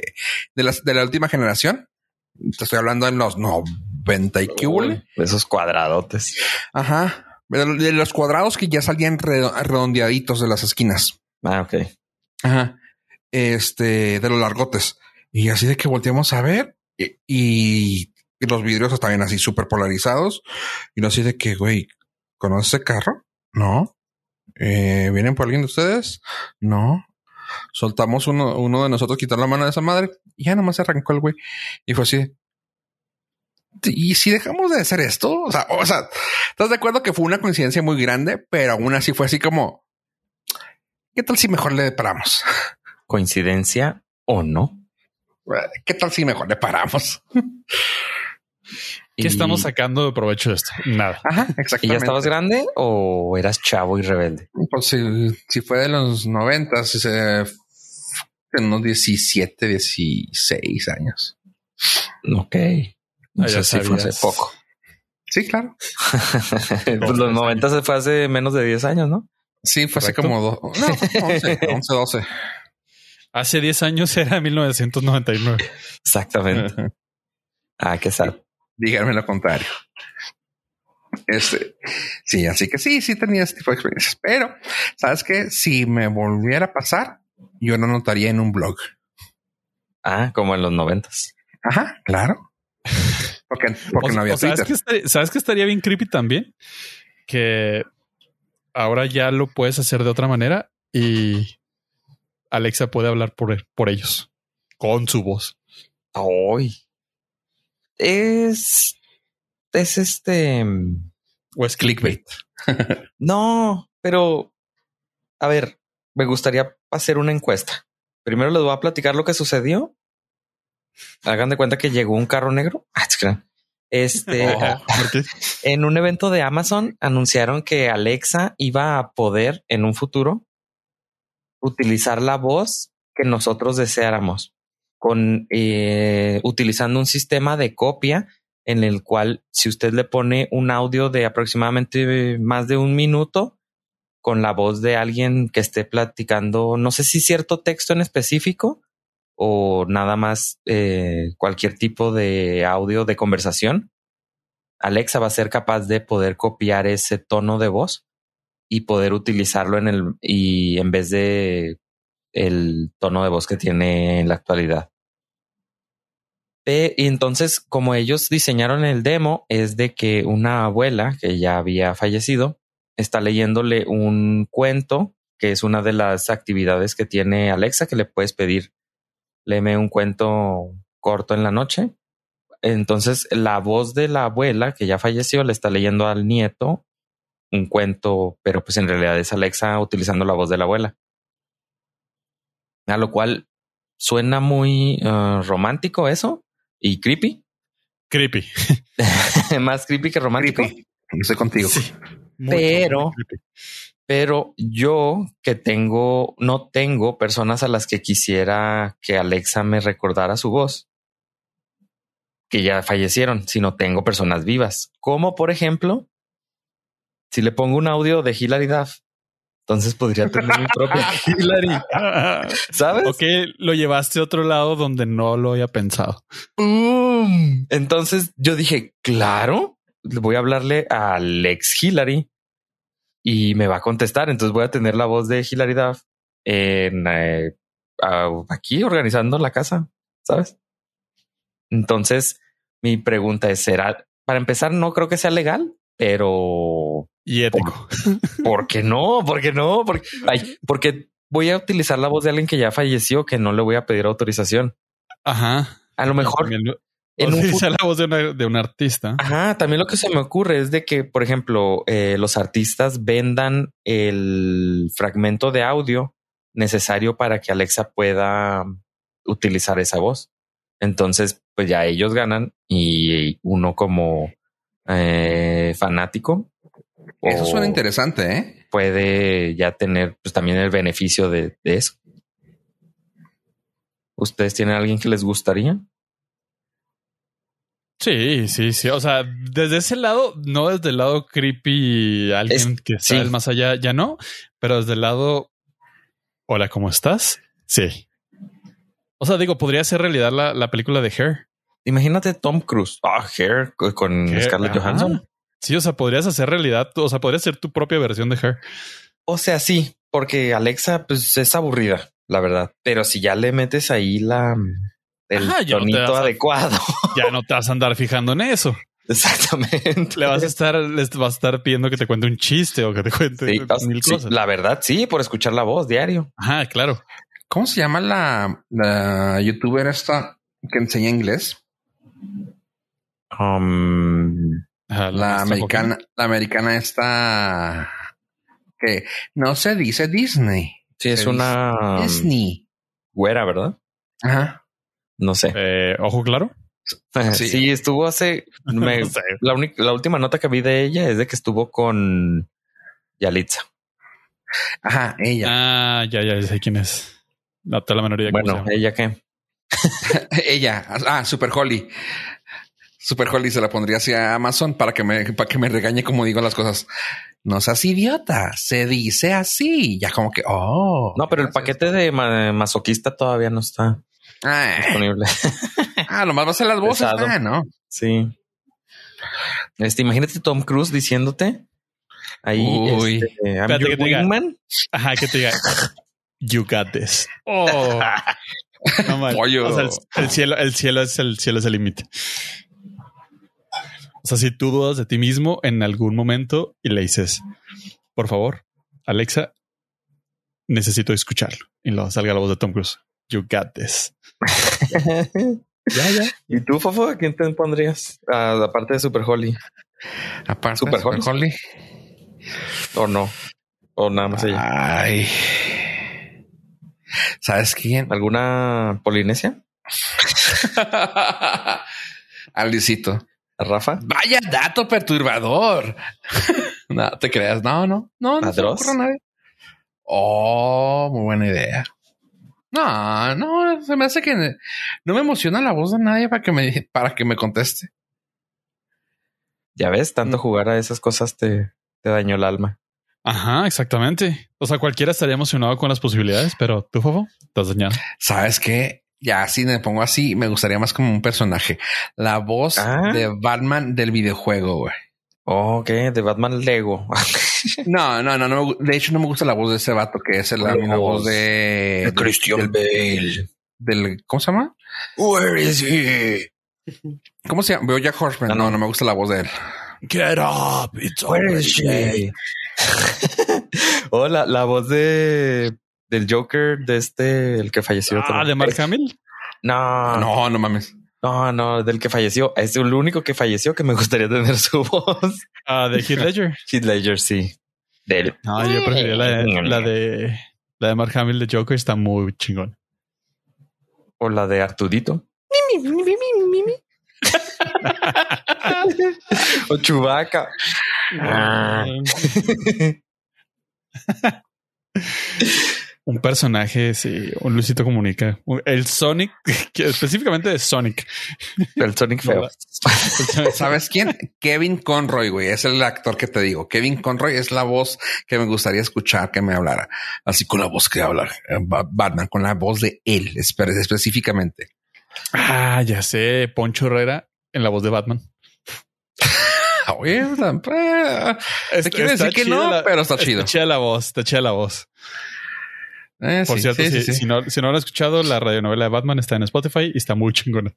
de, las, de la última generación. Te estoy hablando en los 90 y que De esos cuadradotes. Ajá de los cuadrados que ya salían redondeaditos de las esquinas. Ah, ok. Ajá. Este, de los largotes. Y así de que volteamos a ver y, los vidrios estaban así súper polarizados. Y no así de que, güey, ¿conoces ese carro? No. Eh, ¿Vienen por alguien de ustedes? No. Soltamos uno, uno de nosotros, quitar la mano de esa madre y ya nomás se arrancó el güey. Y fue así y si dejamos de hacer esto, o sea, o sea, estás de acuerdo que fue una coincidencia muy grande, pero aún así fue así como, ¿qué tal si mejor le paramos? ¿Coincidencia o no? ¿Qué tal si mejor le paramos? ¿Qué estamos sacando de provecho de esto? Nada. Ajá, exactamente. ¿Y ya estabas grande o eras chavo y rebelde? Pues si, fue de los noventas, en unos 17, 16 años. Ok. No sé si fue hace poco. Sí, claro. pues los 90 se fue hace menos de 10 años, ¿no? Sí, fue hace como dos, no, 11, 11, 12. Hace 10 años era 1999. Exactamente. ah, qué sad. Díganme lo contrario. Este, sí, así que sí, sí tenía este tipo de experiencias. Pero, ¿sabes qué? Si me volviera a pasar, yo no notaría en un blog. Ah, como en los noventas. Ajá, claro. Porque, no había ¿sabes Que ¿Sabes que estaría bien creepy también? Que ahora ya lo puedes hacer de otra manera y Alexa puede hablar por, por ellos con su voz. Hoy es es este o es clickbait. no, pero a ver, me gustaría hacer una encuesta. Primero les voy a platicar lo que sucedió Hagan de cuenta que llegó un carro negro. Ah, este, oh, en un evento de Amazon anunciaron que Alexa iba a poder en un futuro utilizar la voz que nosotros deseáramos con eh, utilizando un sistema de copia en el cual si usted le pone un audio de aproximadamente más de un minuto con la voz de alguien que esté platicando, no sé si cierto texto en específico o nada más eh, cualquier tipo de audio de conversación, Alexa va a ser capaz de poder copiar ese tono de voz y poder utilizarlo en el y en vez de el tono de voz que tiene en la actualidad. y entonces, como ellos diseñaron el demo, es de que una abuela que ya había fallecido está leyéndole un cuento, que es una de las actividades que tiene Alexa, que le puedes pedir, léeme un cuento corto en la noche. Entonces, la voz de la abuela que ya falleció le está leyendo al nieto un cuento, pero pues en realidad es Alexa utilizando la voz de la abuela. A lo cual suena muy uh, romántico eso y creepy. Creepy. Más creepy que romántico. Estoy contigo. pero, pero yo que tengo, no tengo personas a las que quisiera que Alexa me recordara su voz, que ya fallecieron, sino tengo personas vivas, como por ejemplo si le pongo un audio de Hilary Duff, entonces podría tener mi propio Hilary. ¿Sabes? Ok, lo llevaste a otro lado donde no lo había pensado. Entonces yo dije, claro, voy a hablarle a Alex Hillary y me va a contestar. Entonces voy a tener la voz de Hilary Duff en eh, aquí organizando la casa, ¿sabes? Entonces mi pregunta es, ¿será? Para empezar, no creo que sea legal, pero y ético. ¿Por, qué no? ¿Por qué no? Porque, porque voy a utilizar la voz de alguien que ya falleció, que no le voy a pedir autorización. Ajá. A lo mejor. En un la voz de, de, un artista. Ajá. También lo que se me ocurre es de que, por ejemplo, eh, los artistas vendan el fragmento de audio necesario para que Alexa pueda utilizar esa voz. Entonces, pues ya ellos ganan y uno como eh, fanático eso suena interesante, ¿eh? Puede ya tener pues, también el beneficio de, eso. ¿Ustedes tienen alguien que les gustaría? Sí, sí, sí. O sea, desde ese lado, no desde el lado creepy, alguien que está más allá, ya no, pero desde el lado, hola, ¿cómo estás? Sí. O sea, digo, podría ser realidad la, película de Hair. Imagínate Tom Cruise. Ah, Hair con Scarlett Johansson. Sí, o sea, podrías hacer realidad, o sea, podrías ser tu propia versión de Her. O sea, sí, porque Alexa pues es aburrida, la verdad. Pero si ya le metes ahí la el tonito adecuado, ya no te vas a andar fijando en eso. Exactamente. Le vas a estar, les vas a estar pidiendo que te cuente un chiste o que te cuente mil cosas. La verdad, sí, por escuchar la voz diario. Ajá, claro. ¿Cómo se llama la, la youtuber esta que enseña inglés? Um, la, americana, la americana está que no se dice Disney. Sí, es una Disney. Güera, ¿verdad? Ajá. No sé. Eh, Ojo claro. Sí. estuvo hace. la, la última nota que vi de ella es de que estuvo con Yalitza. Ajá, ella. Ah, ya, ya sé quién es. La menor idea. Bueno, ella qué. ella. Ah, Super Holly. Super Holly se la pondría así a Amazon para que me, para que me regañe como digo las cosas. No seas idiota, se dice así. Ya como que, oh. No, pero el paquete de masoquista todavía no está disponible. ah, nomás va a ser las voces, ah, ¿no? Sí. Este, imagínate Tom Cruise diciéndote ahí, Uy. Este, que te diga, Ajá, que te diga, you got this. Oh. No, o sea, el, cielo, el cielo es el cielo es el límite. O sea, si tú dudas de ti mismo en algún momento y le dices, por favor, Alexa, necesito escucharlo. Y luego salga la voz de Tom Cruise. You got this. ya, ya. ¿Y tú, Fofo, a quién te pondrías? Ah, aparte de Super Holly. Aparte Super, Super Holly. ¿O no? ¿O nada más ella? Ay. ¿Sabes quién? ¿Alguna Polinesia? Alicito. Rafa. Vaya dato perturbador. no te creas. No, no, no, no se nadie. Oh, muy buena idea. No, no, se me hace que no me emociona la voz de nadie para que me, para que me conteste. Ya ves, tanto mm. jugar a esas cosas te, te dañó el alma. Ajá, exactamente. O sea, cualquiera estaría emocionado con las posibilidades, pero tú, Fofo, estás dañado. ¿Sabes qué? Ya, si me pongo así, me gustaría más como un personaje. La voz ah. de Batman del videojuego, güey. Ok, de Batman Lego. no, no, no, no. De hecho, no me gusta la voz de ese vato que es la, voz de, Christian Bale. Del, ¿cómo se llama? Where is he? ¿Cómo se llama? Veo Jack Horseman. No, no, me gusta la voz de él. Get up. It's Where is she? oh, la, voz de del Joker de este, el que falleció. Ah, de Mark Hamill. No, no, no mames. No, no, del que falleció. Es el único que falleció que me gustaría tener su voz. Ah, de Heath Ledger. Heath Ledger, sí. Del... No, yo preferiría la de, la de la de Mark Hamill de Joker. Está muy chingón. O la de Artudito. o Chubaca. Ah. un personaje, sí, un Luisito Comunica. El Sonic, específicamente de Sonic. El Sonic feo. ¿Sabes quién? Kevin Conroy, güey. Es el actor que te digo. Kevin Conroy es la voz que me gustaría escuchar que me hablara. Así con la voz que habla eh, Batman, con la voz de él específicamente. Ah, ya sé. Poncho Herrera en la voz de Batman. Oye, te quiero decir que no, pero está chido. Está chida la voz, está chida la voz. Eh, Por cierto, si, no, si no lo han escuchado, la radionovela de Batman está en Spotify y está muy chingona.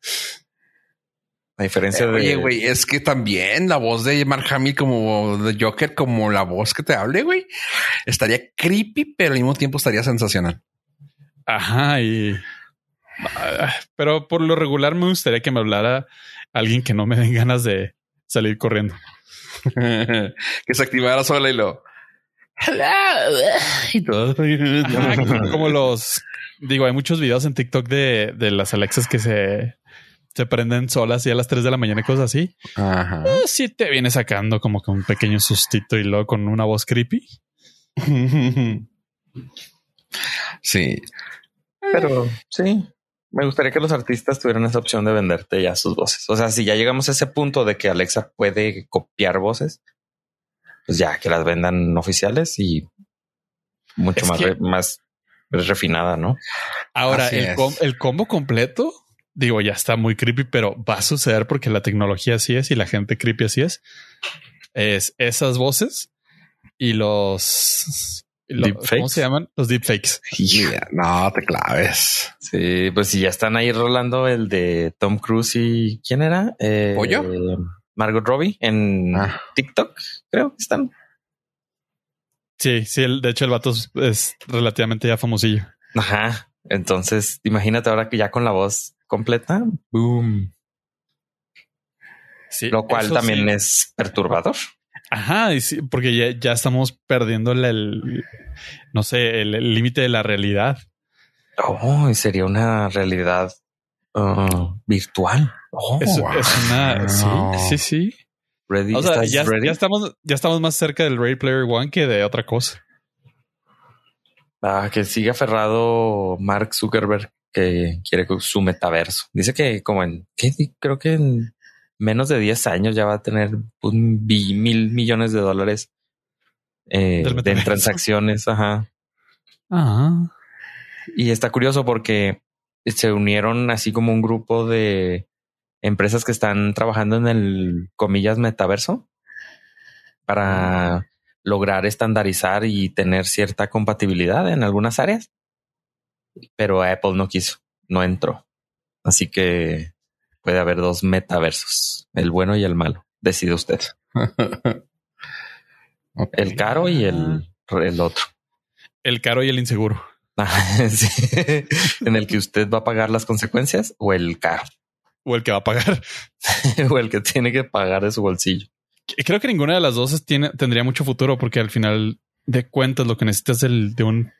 A diferencia eh, de. Oye, güey, es que también la voz de Mark Hamill como de Joker, como la voz que te hable, güey, estaría creepy, pero al mismo tiempo estaría sensacional. Ajá, y. Ah, pero por lo regular me gustaría que me hablara alguien que no me den ganas de salir corriendo. que se activara sola y lo. Y todo. como los digo, hay muchos videos en TikTok de, de las Alexas que se, se prenden solas y a las 3 de la mañana y cosas así. Ajá. Eh, sí te viene sacando como que un pequeño sustito y luego con una voz creepy. sí. Pero sí, me gustaría que los artistas tuvieran esa opción de venderte ya sus voces. O sea, si ya llegamos a ese punto de que Alexa puede copiar voces, pues ya que las vendan oficiales y mucho más, más refinada, ¿no? Ahora, el, el, combo completo, digo, ya está muy creepy, pero va a suceder porque la tecnología así es y la gente creepy así es. Es esas voces y los ¿Cómo se llaman? Los deepfakes. no te claves. Sí, pues si ya están ahí rolando el de Tom Cruise y quién era? Eh, ¿Pollo? Margot Robbie en ah. TikTok, creo que están. Sí, sí, de hecho el vato es, relativamente ya famosillo. Ajá. Entonces, imagínate ahora que ya con la voz completa, boom. Sí, Lo cual también es perturbador. Ajá, porque ya, estamos perdiendo el, no sé, el límite de la realidad. Oh, sería una realidad uh, virtual. Oh, es, una. Sí, sí, sí. o sea, ya, estamos, ya estamos más cerca del Ready Player One que de otra cosa. Ah, que sigue aferrado Mark Zuckerberg que quiere su metaverso. Dice que como en, ¿qué? creo que en menos de 10 años ya va a tener un mil millones de dólares eh, de transacciones. Ajá. Ah. Y está curioso porque se unieron así como un grupo de empresas que están trabajando en el comillas metaverso para lograr estandarizar y tener cierta compatibilidad en algunas áreas. Pero Apple no quiso, no entró. Así que puede haber dos metaversos, el bueno y el malo. Decide usted. El caro y el, el otro. El caro y el inseguro. En el que usted va a pagar las consecuencias o el caro. O el que va a pagar. o el que tiene que pagar de su bolsillo. Creo que ninguna de las dos tiene, tendría mucho futuro porque al final de cuentas lo que necesitas de un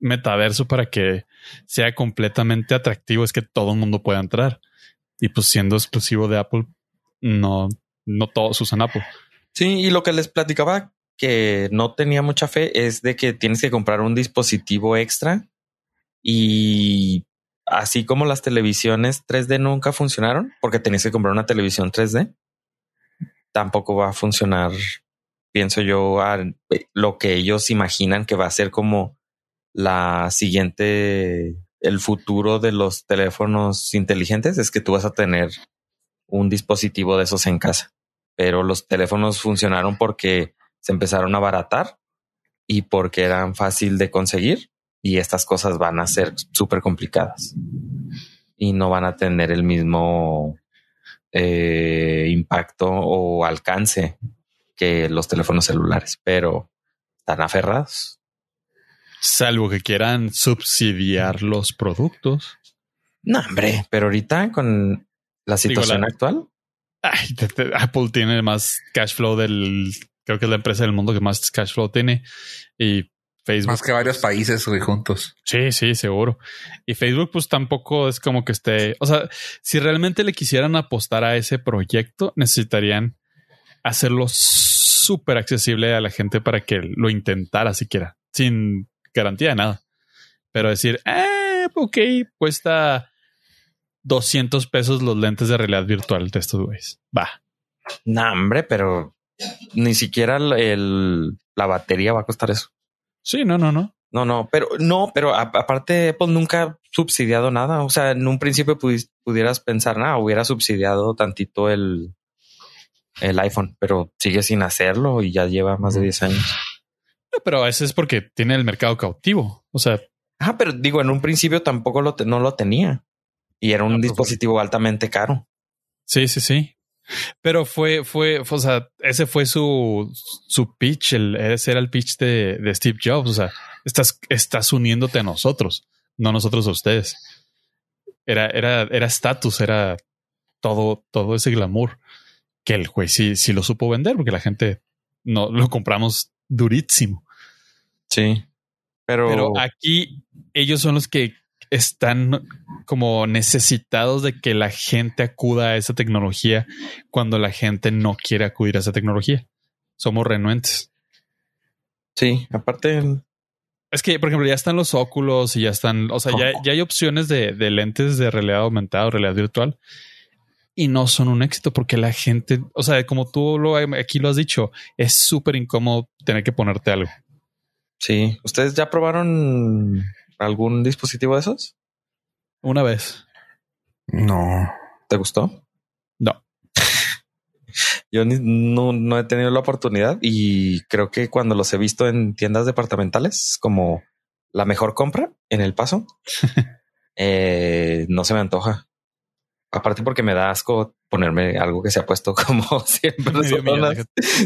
metaverso para que sea completamente atractivo es que todo el mundo pueda entrar. Y pues siendo exclusivo de Apple, no, no todos usan Apple. Sí, y lo que les platicaba que no tenía mucha fe es de que tienes que comprar un dispositivo extra y así como las televisiones 3D nunca funcionaron porque tenías que comprar una televisión 3D. tampoco va a funcionar, pienso yo, a lo que ellos imaginan que va a ser como la siguiente, el futuro de los teléfonos inteligentes es que tú vas a tener un dispositivo de esos en casa. Pero los teléfonos funcionaron porque se empezaron a abaratar y porque eran fácil de conseguir y estas cosas van a ser súper complicadas y no van a tener el mismo eh, impacto o alcance que los teléfonos celulares, pero están aferrados. Salvo que quieran subsidiar los productos. No, hombre, pero ahorita con la situación actual. Apple tiene más cash flow del, creo que es la empresa del mundo que más cash flow tiene y Facebook. Más que varios países juntos. Sí, sí, seguro. Y Facebook, pues tampoco es como que esté. O sea, si realmente le quisieran apostar a ese proyecto, necesitarían hacerlo súper accesible a la gente para que lo intentara siquiera, sin garantía de nada. Pero decir, eh, ok, cuesta 200 pesos los lentes de realidad virtual de estos güeyes. Va. No, hombre, pero ni siquiera el, la batería va a costar eso. Sí, no, no, no. No, no, pero no, pero aparte Apple nunca ha subsidiado nada. O sea, en un principio pudieras pensar, nada, hubiera subsidiado tantito el, el iPhone, pero sigue sin hacerlo y ya lleva más de 10 años. pero eso es porque tiene el mercado cautivo. O sea, ah, pero digo, en un principio tampoco lo no lo tenía y era un dispositivo altamente caro. Sí, sí, sí. Pero fue, fue, o sea, ese fue su, su pitch, el, ese era el pitch de, de Steve Jobs. O sea, estás, estás uniéndote a nosotros, no nosotros a ustedes. Era, era, era estatus, era todo, todo ese glamour que el juez sí, sí lo supo vender porque la gente no lo compramos durísimo. Sí, pero, pero aquí ellos son los que están como necesitados de que la gente acuda a esa tecnología cuando la gente no quiere acudir a esa tecnología. Somos renuentes. Sí, aparte. Es que, por ejemplo, ya están los óculos y ya están, o sea, ya, ya, hay opciones de, de, lentes de realidad aumentada o realidad virtual y no son un éxito porque la gente, o sea, como tú lo, aquí lo has dicho, es súper incómodo tener que ponerte algo. Sí, ¿ustedes ya probaron algún dispositivo de esos? Una vez. No. ¿Te gustó? No. Yo no, he tenido la oportunidad y creo que cuando los he visto en tiendas departamentales como la mejor compra en el paso, eh, no se me antoja. Aparte porque me da asco ponerme algo que se ha puesto como siempre.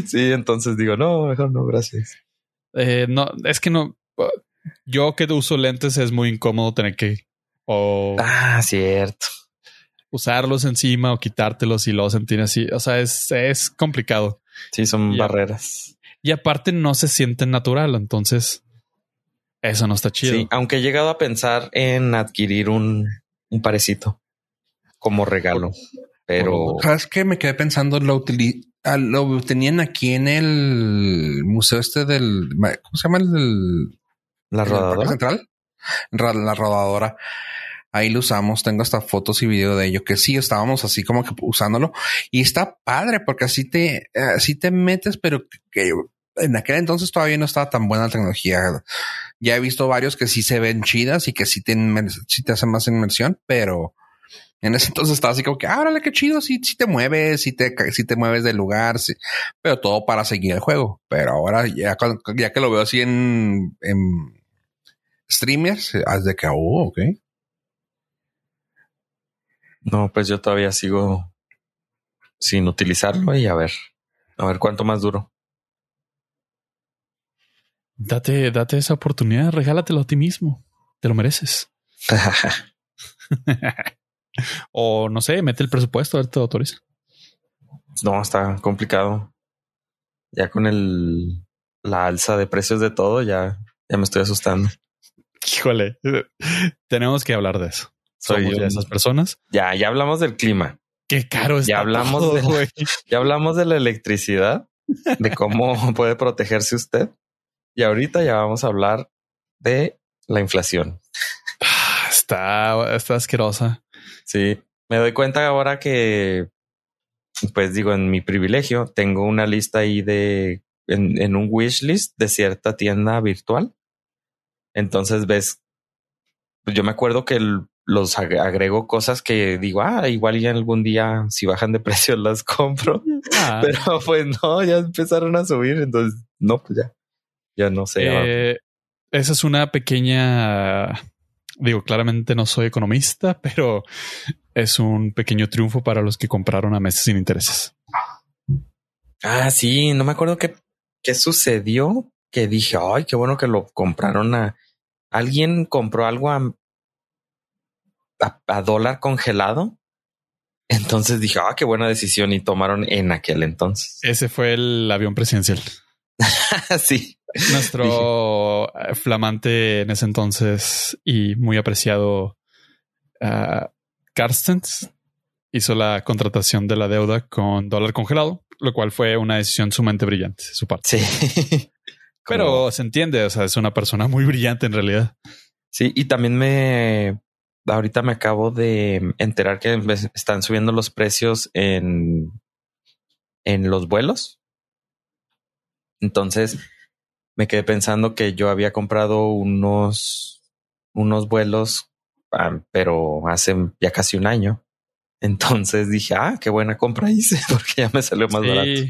Sí, entonces digo, no, mejor no, gracias. Eh, no, es que no, yo que uso lentes es muy incómodo tener que o ah, cierto. Usarlos encima o quitártelos y luego sentir así. O sea, es, es complicado. Sí, son barreras. Y aparte no se sienten natural. Entonces, eso no está chido. Sí, aunque he llegado a pensar en adquirir un, un parecito como regalo. Pero sabes que me quedé pensando lo ah, lo tenían aquí en el museo este del ¿cómo se llama el la rodadora central, la rodadora. Ahí lo usamos. Tengo hasta fotos y video de ello que sí estábamos así como que usándolo y está padre porque así te, así te metes, pero que en aquel entonces todavía no estaba tan buena la tecnología. Ya he visto varios que sí se ven chidas y que sí te, sí te hacen más inmersión, pero en ese entonces estaba así como que, ah, órale, qué chido, si sí, te mueves, si te, si te mueves del lugar, sí, pero todo para seguir el juego. Pero ahora ya, ya que lo veo así en, en streamers, haz de que, oh, ok. No, pues yo todavía sigo sin utilizarlo y a ver, a ver cuánto más duro. Date, date esa oportunidad, regálatelo a ti mismo. Te lo mereces. o no sé, mete el presupuesto, a ver te autoriza. No, está complicado. Ya con el la alza de precios de todo, ya, ya me estoy asustando. Híjole, tenemos que hablar de eso. Soy de esas personas. Ya, ya hablamos del clima. Qué caro Ya hablamos de, ya hablamos de la electricidad, de cómo puede protegerse usted. Y ahorita ya vamos a hablar de la inflación. Está, está asquerosa. Sí, me doy cuenta ahora que pues digo, en mi privilegio, tengo una lista ahí de, en, en un wish list de cierta tienda virtual. Entonces ves, pues yo me acuerdo que los agrego cosas que digo, ah, igual ya algún día si bajan de precio las compro. Ah. Pero pues no, ya empezaron a subir. Entonces, no, pues ya, ya no sé. Eh, esa es una pequeña digo, claramente no soy economista, pero es un pequeño triunfo para los que compraron a meses sin intereses. Ah, sí, no me acuerdo qué, qué sucedió, que dije, ay, qué bueno que lo compraron a... Alguien compró algo a, a, dólar congelado. Entonces dije, ah, qué buena decisión y tomaron en aquel entonces. Ese fue el avión presidencial. sí. Nuestro eh, flamante en ese entonces y muy apreciado uh, Carstens hizo la contratación de la deuda con dólar congelado, lo cual fue una decisión sumamente brillante su parte. Sí. Pero se entiende, o sea, es una persona muy brillante en realidad. Sí, y también me ahorita me acabo de enterar que están subiendo los precios en en los vuelos. Entonces, me quedé pensando que yo había comprado unos, unos vuelos, ah, pero hace ya casi un año. Entonces dije, ah, qué buena compra hice, porque ya me salió más barato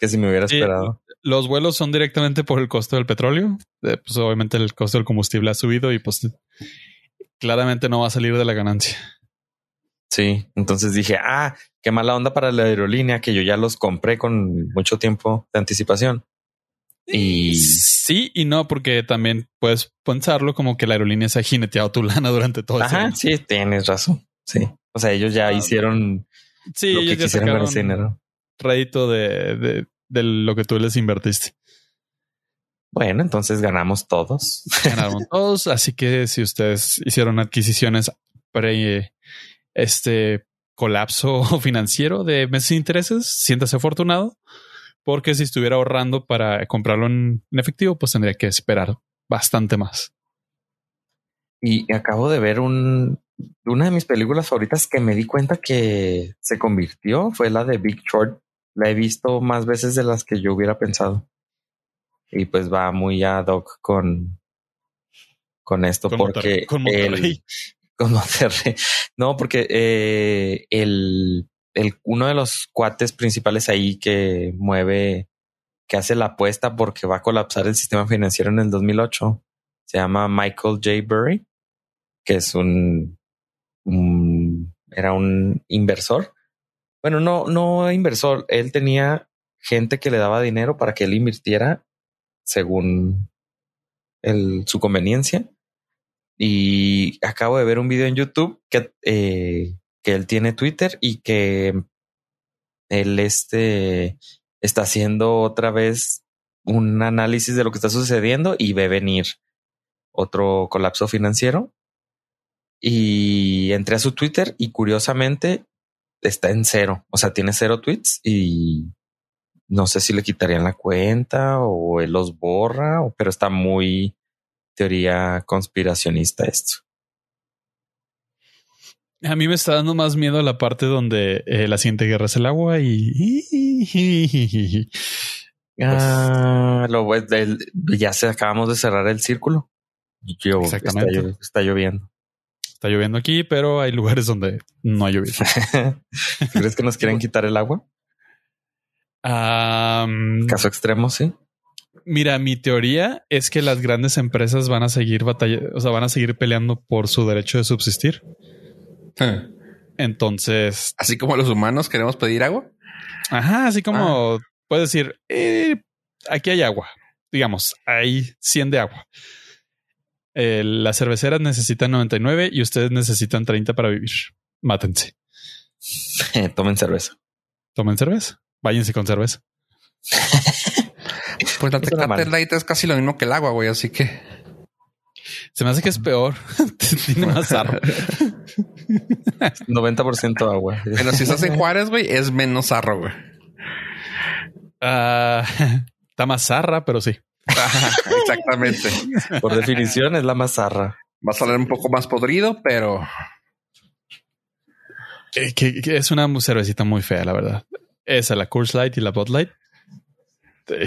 que si me hubiera esperado. Los vuelos son directamente por el costo del petróleo. Eh, pues obviamente el costo del combustible ha subido y pues claramente no va a salir de la ganancia. Sí, entonces dije, ah, qué mala onda para la aerolínea que yo ya los compré con mucho tiempo de anticipación. Y sí y no, porque también puedes pensarlo como que la aerolínea se ha jineteado tu lana durante todo Ajá, sí, tienes razón. Sí. O sea, ellos ya ah, hicieron sí, lo que quisieron con ese dinero. Rédito de, de, de, lo que tú les invertiste. Bueno, entonces ganamos todos. Ganamos todos. Así que si ustedes hicieron adquisiciones pre este colapso financiero de meses de intereses, siéntase afortunado porque si estuviera ahorrando para comprarlo en, efectivo, pues tendría que esperar bastante más. Y acabo de ver un, una de mis películas favoritas que me di cuenta que se convirtió fue la de Big Short. La he visto más veces de las que yo hubiera pensado. Y pues va muy ad hoc con, con esto, porque con El, con No, porque eh, el, uno de los cuates principales ahí que mueve, que hace la apuesta porque va a colapsar el sistema financiero en el 2008, se llama Michael J. Burry, que es un, era un inversor. Bueno, no, no inversor, él tenía gente que le daba dinero para que él invirtiera según su conveniencia. Y acabo de ver un video en YouTube que eh, que él tiene Twitter y que él este, está haciendo otra vez un análisis de lo que está sucediendo y ve venir otro colapso financiero. Y entré a su Twitter y curiosamente está en cero. O sea, tiene cero tweets y no sé si le quitarían la cuenta o él los borra, pero está muy teoría conspiracionista esto. A mí me está dando más miedo la parte donde eh, la siguiente guerra es el agua y. Ah, lo ya se acabamos de cerrar el círculo. Exactamente. Está, lloviendo. Está lloviendo aquí, pero hay lugares donde no ha llovido. ¿Crees que nos quieren quitar el agua? Caso extremo, sí. Mira, mi teoría es que las grandes empresas van a seguir batallando, o sea, van a seguir peleando por su derecho de subsistir. Entonces. Así como los humanos queremos pedir agua. Ajá, así como ah. puedes decir, eh, aquí hay agua. Digamos, hay 100 de agua. Eh, las cerveceras necesitan 99 y ustedes necesitan 30 para vivir. Mátense. Tomen cerveza. Tomen cerveza. Váyanse con cerveza. pues la Tecate Light es casi lo mismo que el agua, güey. Así que se me hace que es peor. Tiene más arro. 90% agua. Pero si estás en Juárez, güey, es menos arro, güey. Ah, está más zarra, pero sí. Exactamente. Por definición es la más zarra. Va a salir un poco más podrido, pero que, es una cervecita muy fea, la verdad. Esa, la Coors Light y la Bud Light.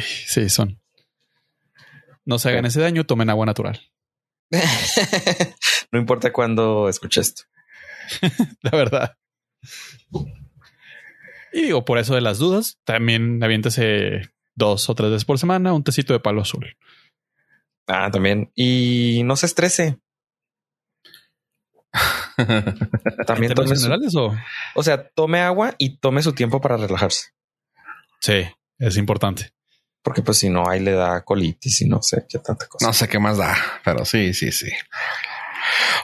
Sí, son. No se hagan ese daño, tomen agua natural. no importa cuándo escuché esto. La verdad. Y digo, por eso de las dudas, también aviéntese dos o tres veces por semana un tecito de palo azul. Ah, también. Y no se estrese. también tome generales o? o sea, tome agua y tome su tiempo para relajarse. Sí, es importante. Porque pues si no, ahí le da colitis y no sé qué tanta cosa. No sé qué más da, pero sí, sí, sí.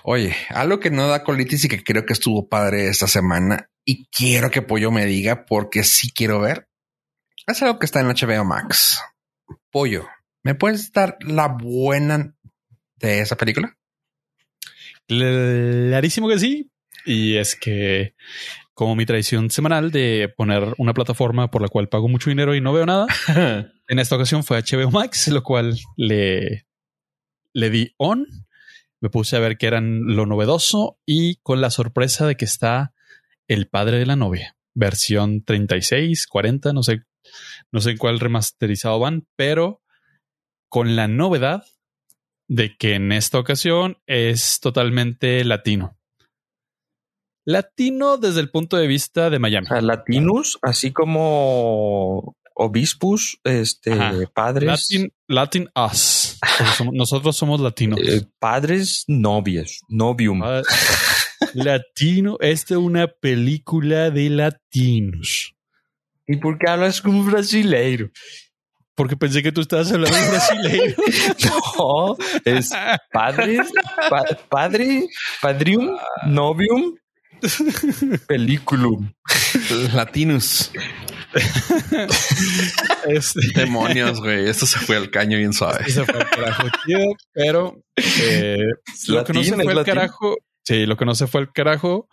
Oye, algo que no da colitis y que creo que estuvo padre esta semana y quiero que Pollo me diga porque sí quiero ver. Es algo que está en HBO Max. Pollo, ¿me puedes dar la buena de esa película? Clarísimo que sí. Y es que como mi tradición semanal de poner una plataforma por la cual pago mucho dinero y no veo nada, en esta ocasión fue HBO Max, lo cual le, le di on. Me puse a ver qué eran lo novedoso y con la sorpresa de que está El padre de la novia, versión 36, 40, no sé, no sé en cuál remasterizado van, pero con la novedad de que en esta ocasión es totalmente latino. Latino desde el punto de vista de Miami. Latinus, así como obispus, este, padres. Latin, Latin us. nosotros somos latinos. Eh, padres novios, novium. latino, esta es una película de latinos. ¿Y por qué hablas como brasileiro? Porque pensé que tú estabas hablando de brasileiro. no, es padres, padre, padrium, novium, Películum. Latinus. Este, Demonios, güey. Esto se fue al caño bien suave. Se fue al carajo, pero eh, lo que no se fue al carajo. Sí, lo que no se fue al carajo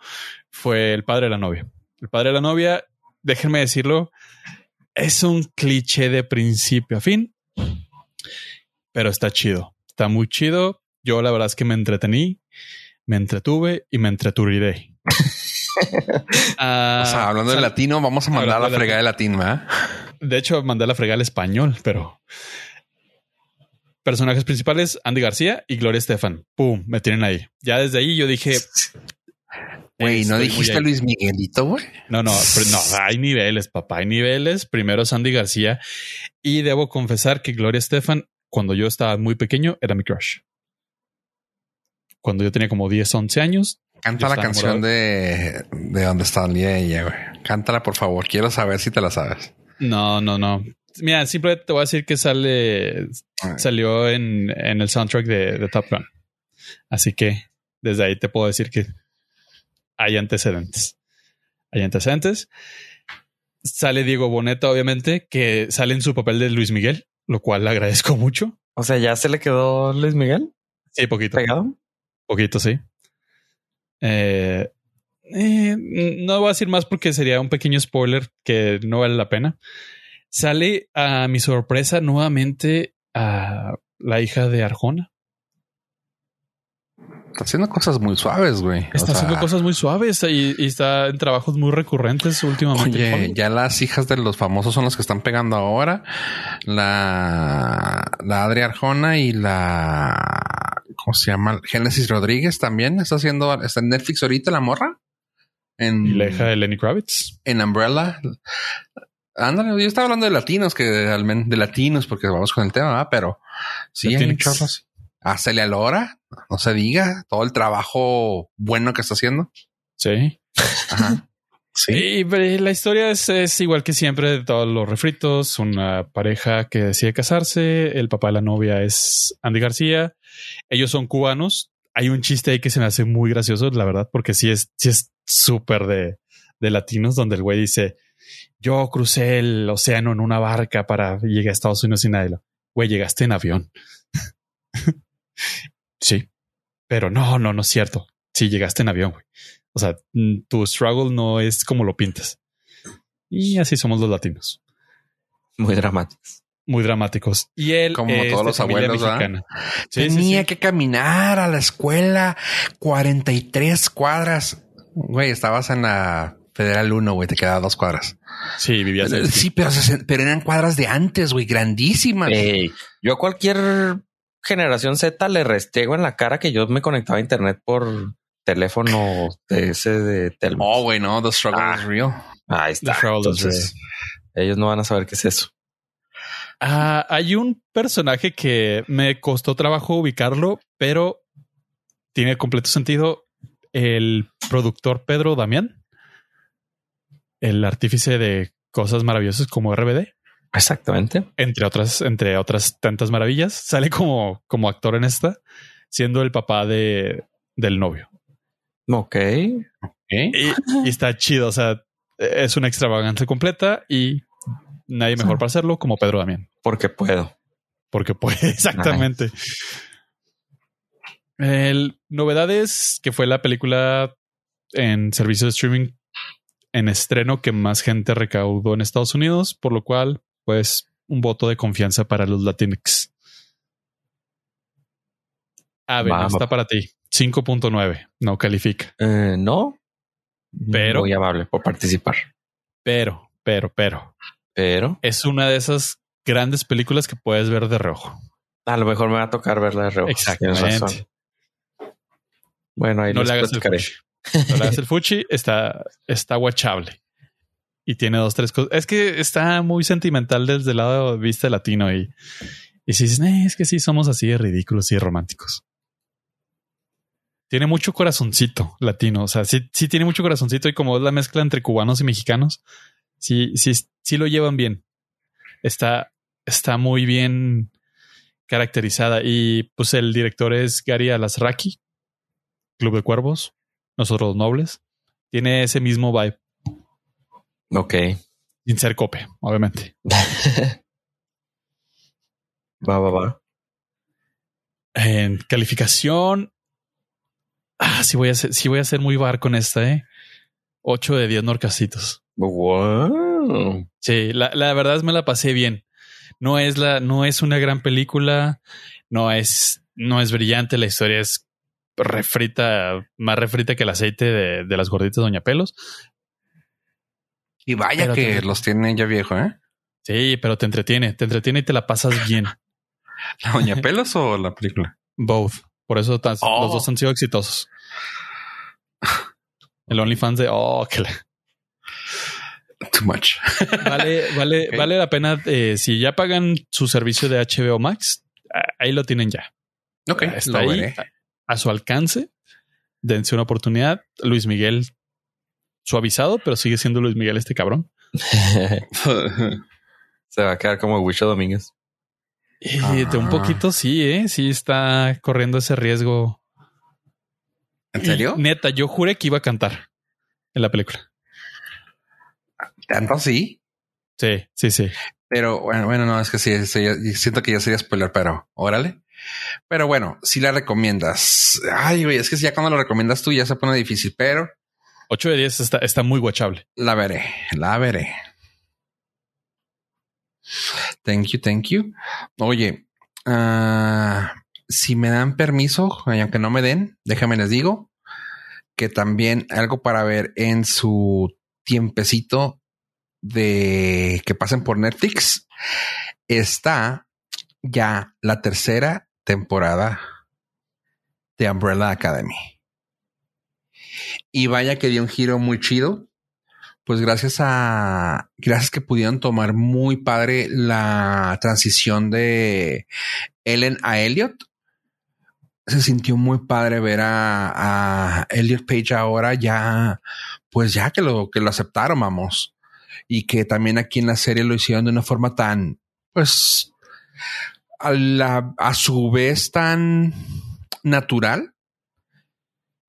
fue el padre de la novia. El padre de la novia, déjenme decirlo, es un cliché de principio a fin, pero está chido. Está muy chido. Yo la verdad es que me entretení, me entretuve y me entreturiré. Ah, o sea, hablando de latino, vamos a mandar la fregada de latín, ¿verdad? De hecho, mandé la fregada al español, pero personajes principales, Andy García y Gloria Estefan. Pum, me tienen ahí. Ya desde ahí yo dije. Güey, ¿no dijiste Luis Miguelito, güey? No, no, no, hay niveles, papá, hay niveles. Primero es Andy García y debo confesar que Gloria Estefan, cuando yo estaba muy pequeño, era mi crush. Cuando yo tenía como 10, 11 años, Canta la canción de, de donde está ella, güey. Cántala, por favor. Quiero saber si te la sabes. No, no, no. Mira, simplemente te voy a decir que sale, salió en, en el soundtrack de, de, Top Gun. Así que desde ahí te puedo decir que hay antecedentes. Hay antecedentes. Sale Diego Boneta, obviamente, que sale en su papel de Luis Miguel, lo cual le agradezco mucho. O sea, ya se le quedó Luis Miguel. Sí, poquito. ¿Pegado? Poquito, sí. Eh, eh, no voy a decir más porque sería un pequeño spoiler que no vale la pena. Sale a mi sorpresa nuevamente a la hija de Arjona. Está haciendo cosas muy suaves, güey. Está haciendo cosas muy suaves y, está en trabajos muy recurrentes últimamente. Oye, ya las hijas de los famosos son las que están pegando ahora. La, la Adri Arjona y la ¿cómo se llama? Génesis Rodríguez también está haciendo, está en Netflix ahorita la morra. En, y la hija de Lenny Kravitz. En Umbrella. Ándale, yo estaba hablando de latinos, que de latinos, porque vamos con el tema, pero sí, hay chorros. A Lora, no se diga, todo el trabajo bueno que está haciendo. Sí. Ajá. Sí. la historia es, es, igual que siempre de todos los refritos. Una pareja que decide casarse. El papá de la novia es Andy García. Ellos son cubanos. Hay un chiste ahí que se me hace muy gracioso, la verdad, porque sí es, sí es súper de, de latinos, donde el güey dice, yo crucé el océano en una barca para llegar a Estados Unidos sin nadie. Güey, llegaste en avión. sí, pero no, no, no es cierto. Sí, llegaste en avión, güey. O sea, tu struggle no es como lo pintas. Y así somos los latinos. Muy dramáticos muy dramáticos. Y él, como todos los abuelos, tenía que caminar a la escuela 43 cuadras. Güey, estabas en la Federal 1, güey, te quedaba dos cuadras. Sí, vivías. Sí, pero, pero eran cuadras de antes, güey, grandísimas. yo a cualquier generación Z le restego en la cara que yo me conectaba a internet por teléfono de ese de Telmex. Oh, güey, no, the struggle ah, is real. Ahí está. Entonces, ellos no van a saber qué es eso. Ah, hay un personaje que me costó trabajo ubicarlo, pero tiene completo sentido. El productor Pedro Damián, el artífice de cosas maravillosas como RBD. Exactamente. Entre otras, entre otras tantas maravillas, sale como, como actor en esta, siendo el papá de, del novio. Ok. Y, está chido. O sea, es una extravagancia completa y nadie mejor para hacerlo como Pedro Damián. Porque puedo. Porque puede, exactamente. El, novedades que fue la película en servicio de streaming en estreno que más gente recaudó en Estados Unidos, por lo cual, pues, un voto de confianza para los Latinx. A ver, está para ti. 5.9. No califica. Eh, no. Pero. Muy amable por participar. Pero, pero, pero. Pero. Es una de esas grandes películas que puedes ver de reojo. A lo mejor me va a tocar verla de reojo. Exactamente. Bueno, ahí no le hagas el fuchi. No le hagas el fuchi. Está, está guachable. Y tiene dos, tres cosas. Es que está muy sentimental desde el lado de vista latino y, y si dices, es que sí somos así de ridículos y románticos tiene mucho corazoncito latino. O sea, sí, sí tiene mucho corazoncito y como es la mezcla entre cubanos y mexicanos, sí, sí, sí lo llevan bien. Está, está muy bien caracterizada. Y pues el director es Gary Alasraki, Club de Cuervos, Nosotros Nobles. Tiene ese mismo vibe. Ok. Sin ser cope, obviamente. va, va, va. En calificación, Ah, sí voy a ser, sí voy a ser muy bar con esta, eh. 8 de 10 norcasitos. Wow. Sí, la, la, verdad es me la pasé bien. No es la, no es una gran película, no es, no es brillante, la historia es refrita, más refrita que el aceite de, de las gorditas Doña Pelos. Y vaya que los tiene ya viejo, ¿eh? Sí, pero te entretiene, te entretiene y te la pasas bien. ¿La Doña Pelos o la película? Both. Por eso los dos oh. han sido exitosos. El OnlyFans de oh, que Too much. Vale, vale, vale la pena. Eh, si ya pagan su servicio de HBO Max, ahí lo tienen ya. Ok, está ahí a, su alcance. Dense una oportunidad. Luis Miguel suavizado, pero sigue siendo Luis Miguel este cabrón. Se va a quedar como Wisho Domínguez. Eh, de un poquito sí, ¿eh? Sí está corriendo ese riesgo. ¿En serio? neta, yo juré que iba a cantar en la película. ¿Tanto sí? Sí, sí, sí. Pero bueno, bueno, no, es que sí, siento que ya sería spoiler, pero órale. Pero bueno, si la recomiendas. Ay, güey, es que ya cuando lo recomiendas tú ya se pone difícil, pero 8 de 10 está, está muy guachable. La veré, la veré. Thank you, thank you. Oye, ah, si me dan permiso, aunque no me den, déjame les digo que también algo para ver en su tiempecito de que pasen por Netflix está ya la tercera temporada de Umbrella Academy. Y vaya que dio un giro muy chido pues gracias a, gracias que pudieron tomar muy padre la transición de Ellen a Elliot. Se sintió muy padre ver a, Elliot Page ahora ya, pues ya que lo, que lo aceptaron, vamos. Y que también aquí en la serie lo hicieron de una forma tan, pues, a, la, a su vez tan natural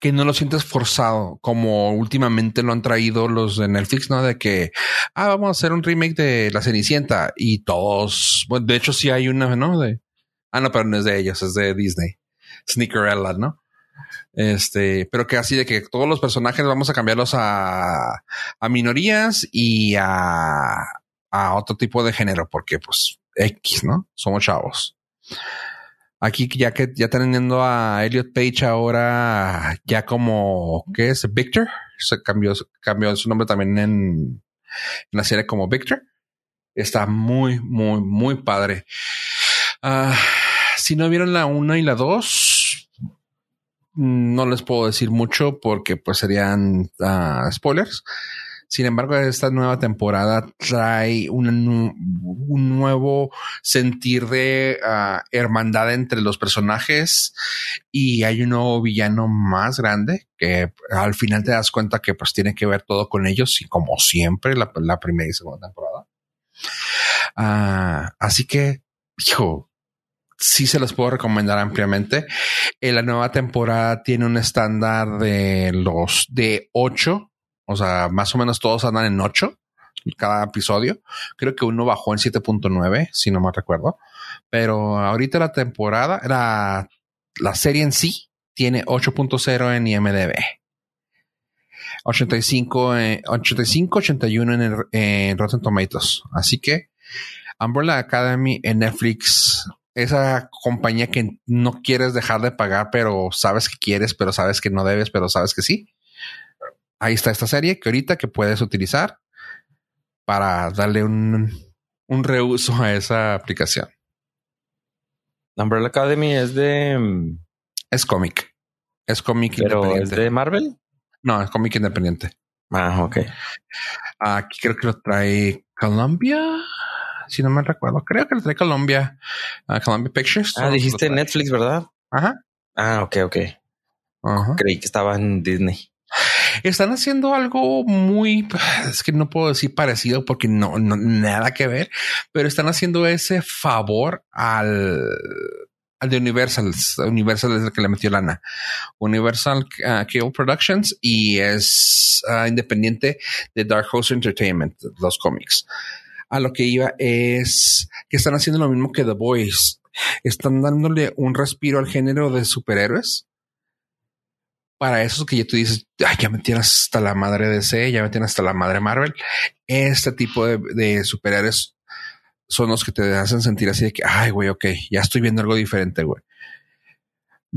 que no lo sientes forzado, como últimamente lo han traído los de Netflix, ¿no? De que, ah, vamos a hacer un remake de La Cenicienta y todos, bueno, de hecho sí hay una, ¿no? De, ah, no, pero no es de ellos, es de Disney, Sneakerella, ¿no? Este, pero que así de que todos los personajes vamos a cambiarlos a, a minorías y a, a otro tipo de género, porque pues X, ¿no? Somos chavos. Aquí ya que ya teniendo a Elliot Page ahora ya como, ¿qué es? Victor. Se cambió, cambió su nombre también en, la serie como Victor. Está muy, muy, muy padre. Ah, si no vieron la 1 y la 2, no les puedo decir mucho porque pues serían uh, spoilers. Sin embargo, esta nueva temporada trae un, un nuevo sentir de uh, hermandad entre los personajes y hay un nuevo villano más grande que al final te das cuenta que pues tiene que ver todo con ellos y como siempre la, la primera y segunda temporada. Uh, así que, hijo, sí se los puedo recomendar ampliamente. En eh, la nueva temporada tiene un estándar de los de 8, o sea, más o menos todos andan en 8 cada episodio. Creo que uno bajó en 7.9, si no me recuerdo. Pero ahorita la temporada, la, la serie en sí, tiene 8.0 en IMDB. 85, 85 81 en, en Rotten Tomatoes. Así que Umbrella Academy en Netflix esa compañía que no quieres dejar de pagar, pero sabes que quieres, pero sabes que no debes, pero sabes que sí. Ahí está esta serie que ahorita que puedes utilizar para darle un, un reuso a esa aplicación. Umbrella Academy es de. Mm, es cómic. Es cómic ¿Pero ¿Es de Marvel? No, es cómic independiente. Ah, ok. Aquí creo que lo trae Columbia si no me recuerdo. Creo que lo trae Colombia, uh, Columbia Pictures. Ah, dijiste Netflix, ¿verdad? Ajá. Ah, ok, ok. Creí que estaba en Disney. Están haciendo algo muy, es que no puedo decir parecido porque no, no nada que ver, pero están haciendo ese favor al, al de Universal. Universal es el que le metió lana. Universal uh, Cable Productions y es uh, independiente de Dark Horse Entertainment, los cómics a lo que iba es que están haciendo lo mismo que The Boys. Están dándole un respiro al género de superhéroes. Para eso que ya tú dices, ya me tienes hasta la madre DC, ya me tienes hasta la madre Marvel. Este tipo de, de superhéroes son los que te hacen sentir así de que, ay, güey, ok, ya estoy viendo algo diferente, güey.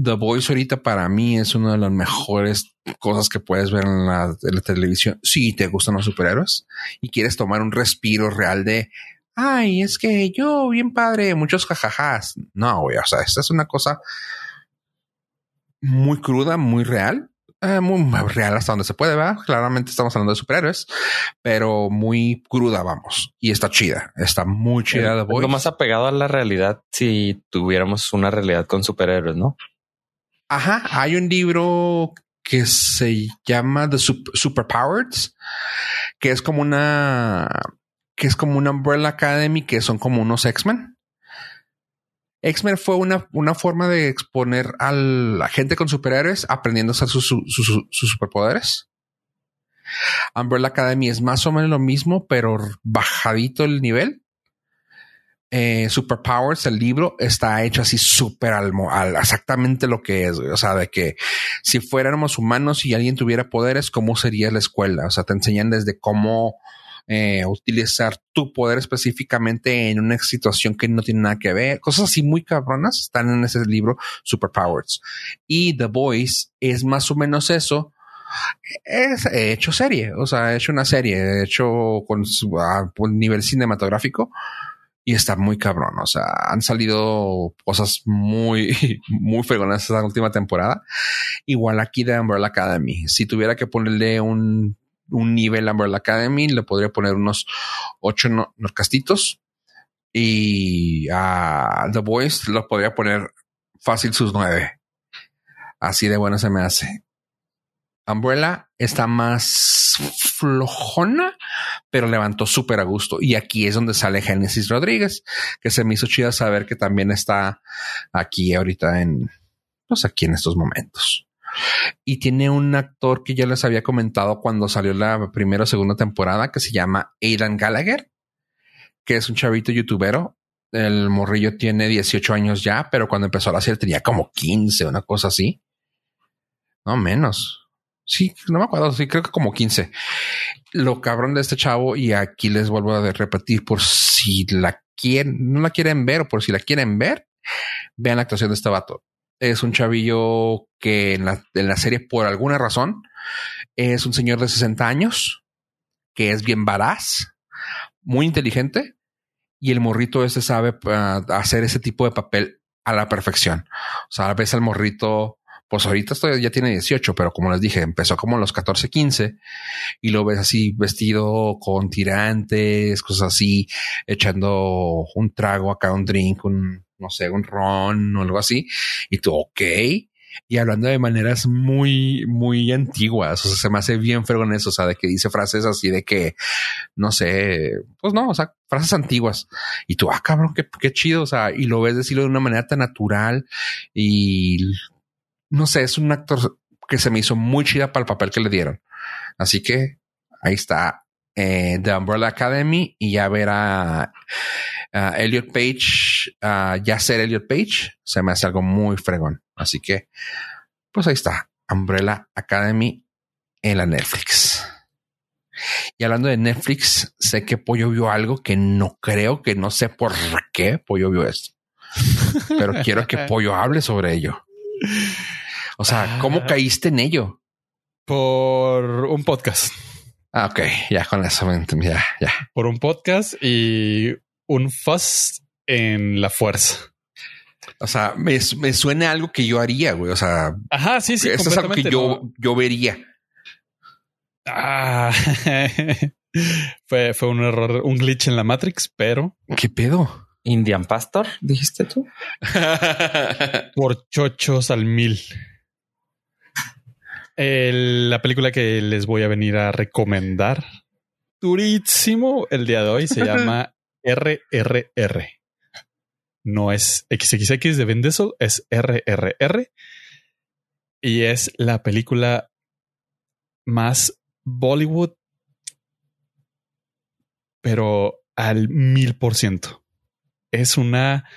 The Voice ahorita para mí es una de las mejores cosas que puedes ver en la, televisión. Si te gustan los superhéroes y quieres tomar un respiro real de, ay, es que yo, bien padre, muchos jajajas. No, güey, o sea, esta es una cosa muy cruda, muy real. Eh, muy real hasta donde se puede, ¿verdad? Claramente estamos hablando de superhéroes, pero muy cruda, vamos. Y está chida, está muy chida. The Voice. Lo más apegado a la realidad si tuviéramos una realidad con superhéroes, ¿no? Ajá, hay un libro que se llama The Superpowered, que es como una que es como una Umbrella Academy, que son como unos X-Men. X-Men fue una, una, forma de exponer a la gente con superhéroes aprendiendo a usar sus, sus, sus superpoderes. Umbrella Academy es más o menos lo mismo, pero bajadito el nivel eh, Superpowers, el libro, está hecho así súper al, exactamente lo que es. O sea, de que si fuéramos humanos y alguien tuviera poderes, ¿cómo sería la escuela? O sea, te enseñan desde cómo eh, utilizar tu poder específicamente en una situación que no tiene nada que ver. Cosas así muy cabronas están en ese libro Superpowers. Y The Voice es más o menos eso. Es, he hecho serie, o sea, he hecho una serie, he hecho con su nivel cinematográfico y está muy cabrón. O sea, han salido cosas muy, muy fregonas esta última temporada. Igual aquí de Umbrella Academy. Si tuviera que ponerle un, un nivel Umbrella Academy, le podría poner unos ocho no. Y a The Voice lo podría poner fácil sus nueve. Así de bueno se me hace. Umbrella está más flojona, pero levantó súper a gusto. Y aquí es donde sale Génesis Rodríguez, que se me hizo chida saber que también está aquí ahorita en, pues aquí en estos momentos. Y tiene un actor que ya les había comentado cuando salió la primera o segunda temporada que se llama Aidan Gallagher, que es un chavito youtubero. El morrillo tiene 18 años ya, pero cuando empezó la serie tenía como 15, una cosa así. No menos. Sí, no me acuerdo, sí, creo que como 15. Lo cabrón de este chavo, y aquí les vuelvo a repetir por si la quieren, no la quieren ver o por si la quieren ver, vean la actuación de este vato. Es un chavillo que en la, en la serie, por alguna razón, es un señor de 60 años, que es bien varaz, muy inteligente, y el morrito ese sabe uh, hacer ese tipo de papel a la perfección. O sea, a veces el morrito, pues ahorita estoy, ya tiene 18, pero como les dije, empezó como a los 14, 15 y lo ves así vestido con tirantes, cosas así, echando un trago acá, un drink, un, no sé, un ron o algo así. Y tú, ok y hablando de maneras muy, muy antiguas. O sea, se me hace bien fregón eso. O sea, de que dice frases así de que no sé, pues no, o sea, frases antiguas. Y tú, ah, cabrón, qué, qué chido. O sea, y lo ves decirlo de una manera tan natural y no sé, es un actor que se me hizo muy chida para el papel que le dieron. Así que ahí está eh, The Umbrella Academy y ya ver a, Elliot Page, ya ser Elliot Page, se me hace algo muy fregón. Así que, pues ahí está, Umbrella Academy en la Netflix. Y hablando de Netflix, sé que Pollo vio algo que no creo, que no sé por qué Pollo vio esto. Pero quiero que Pollo hable sobre ello. O sea, ¿cómo ah. caíste en ello? Por un podcast. Ah, ok, ya con eso, ya, ya. Por un podcast y un fuzz en la fuerza. O sea, me, suena algo que yo haría, güey. O sea, ajá, sí, sí. Eso es algo que yo, yo vería. Ah, fue, fue un error, un glitch en la Matrix, pero. ¿Qué pedo? Indian Pastor, dijiste tú. Por chochos al mil la película que les voy a venir a recomendar durísimo el día de hoy se llama RRR. No es XXX de Vendesol, es RRR. Y es la película más Bollywood, pero al mil por ciento. Es una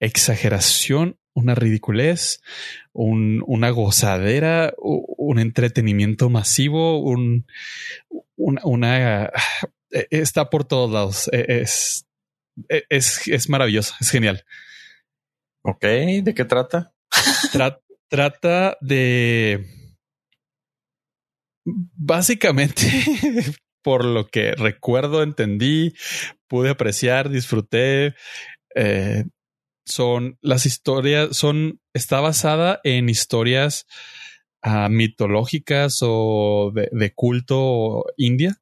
exageración una ridiculez, un, una gozadera, un entretenimiento masivo, un, una, está por todos lados. E, es, e, es, es maravilloso, es genial. Ok, ¿de qué trata? trata de básicamente por lo que recuerdo, entendí, pude apreciar, disfruté. Eh, son las historias, son, está basada en historias uh, mitológicas o de, de, culto india,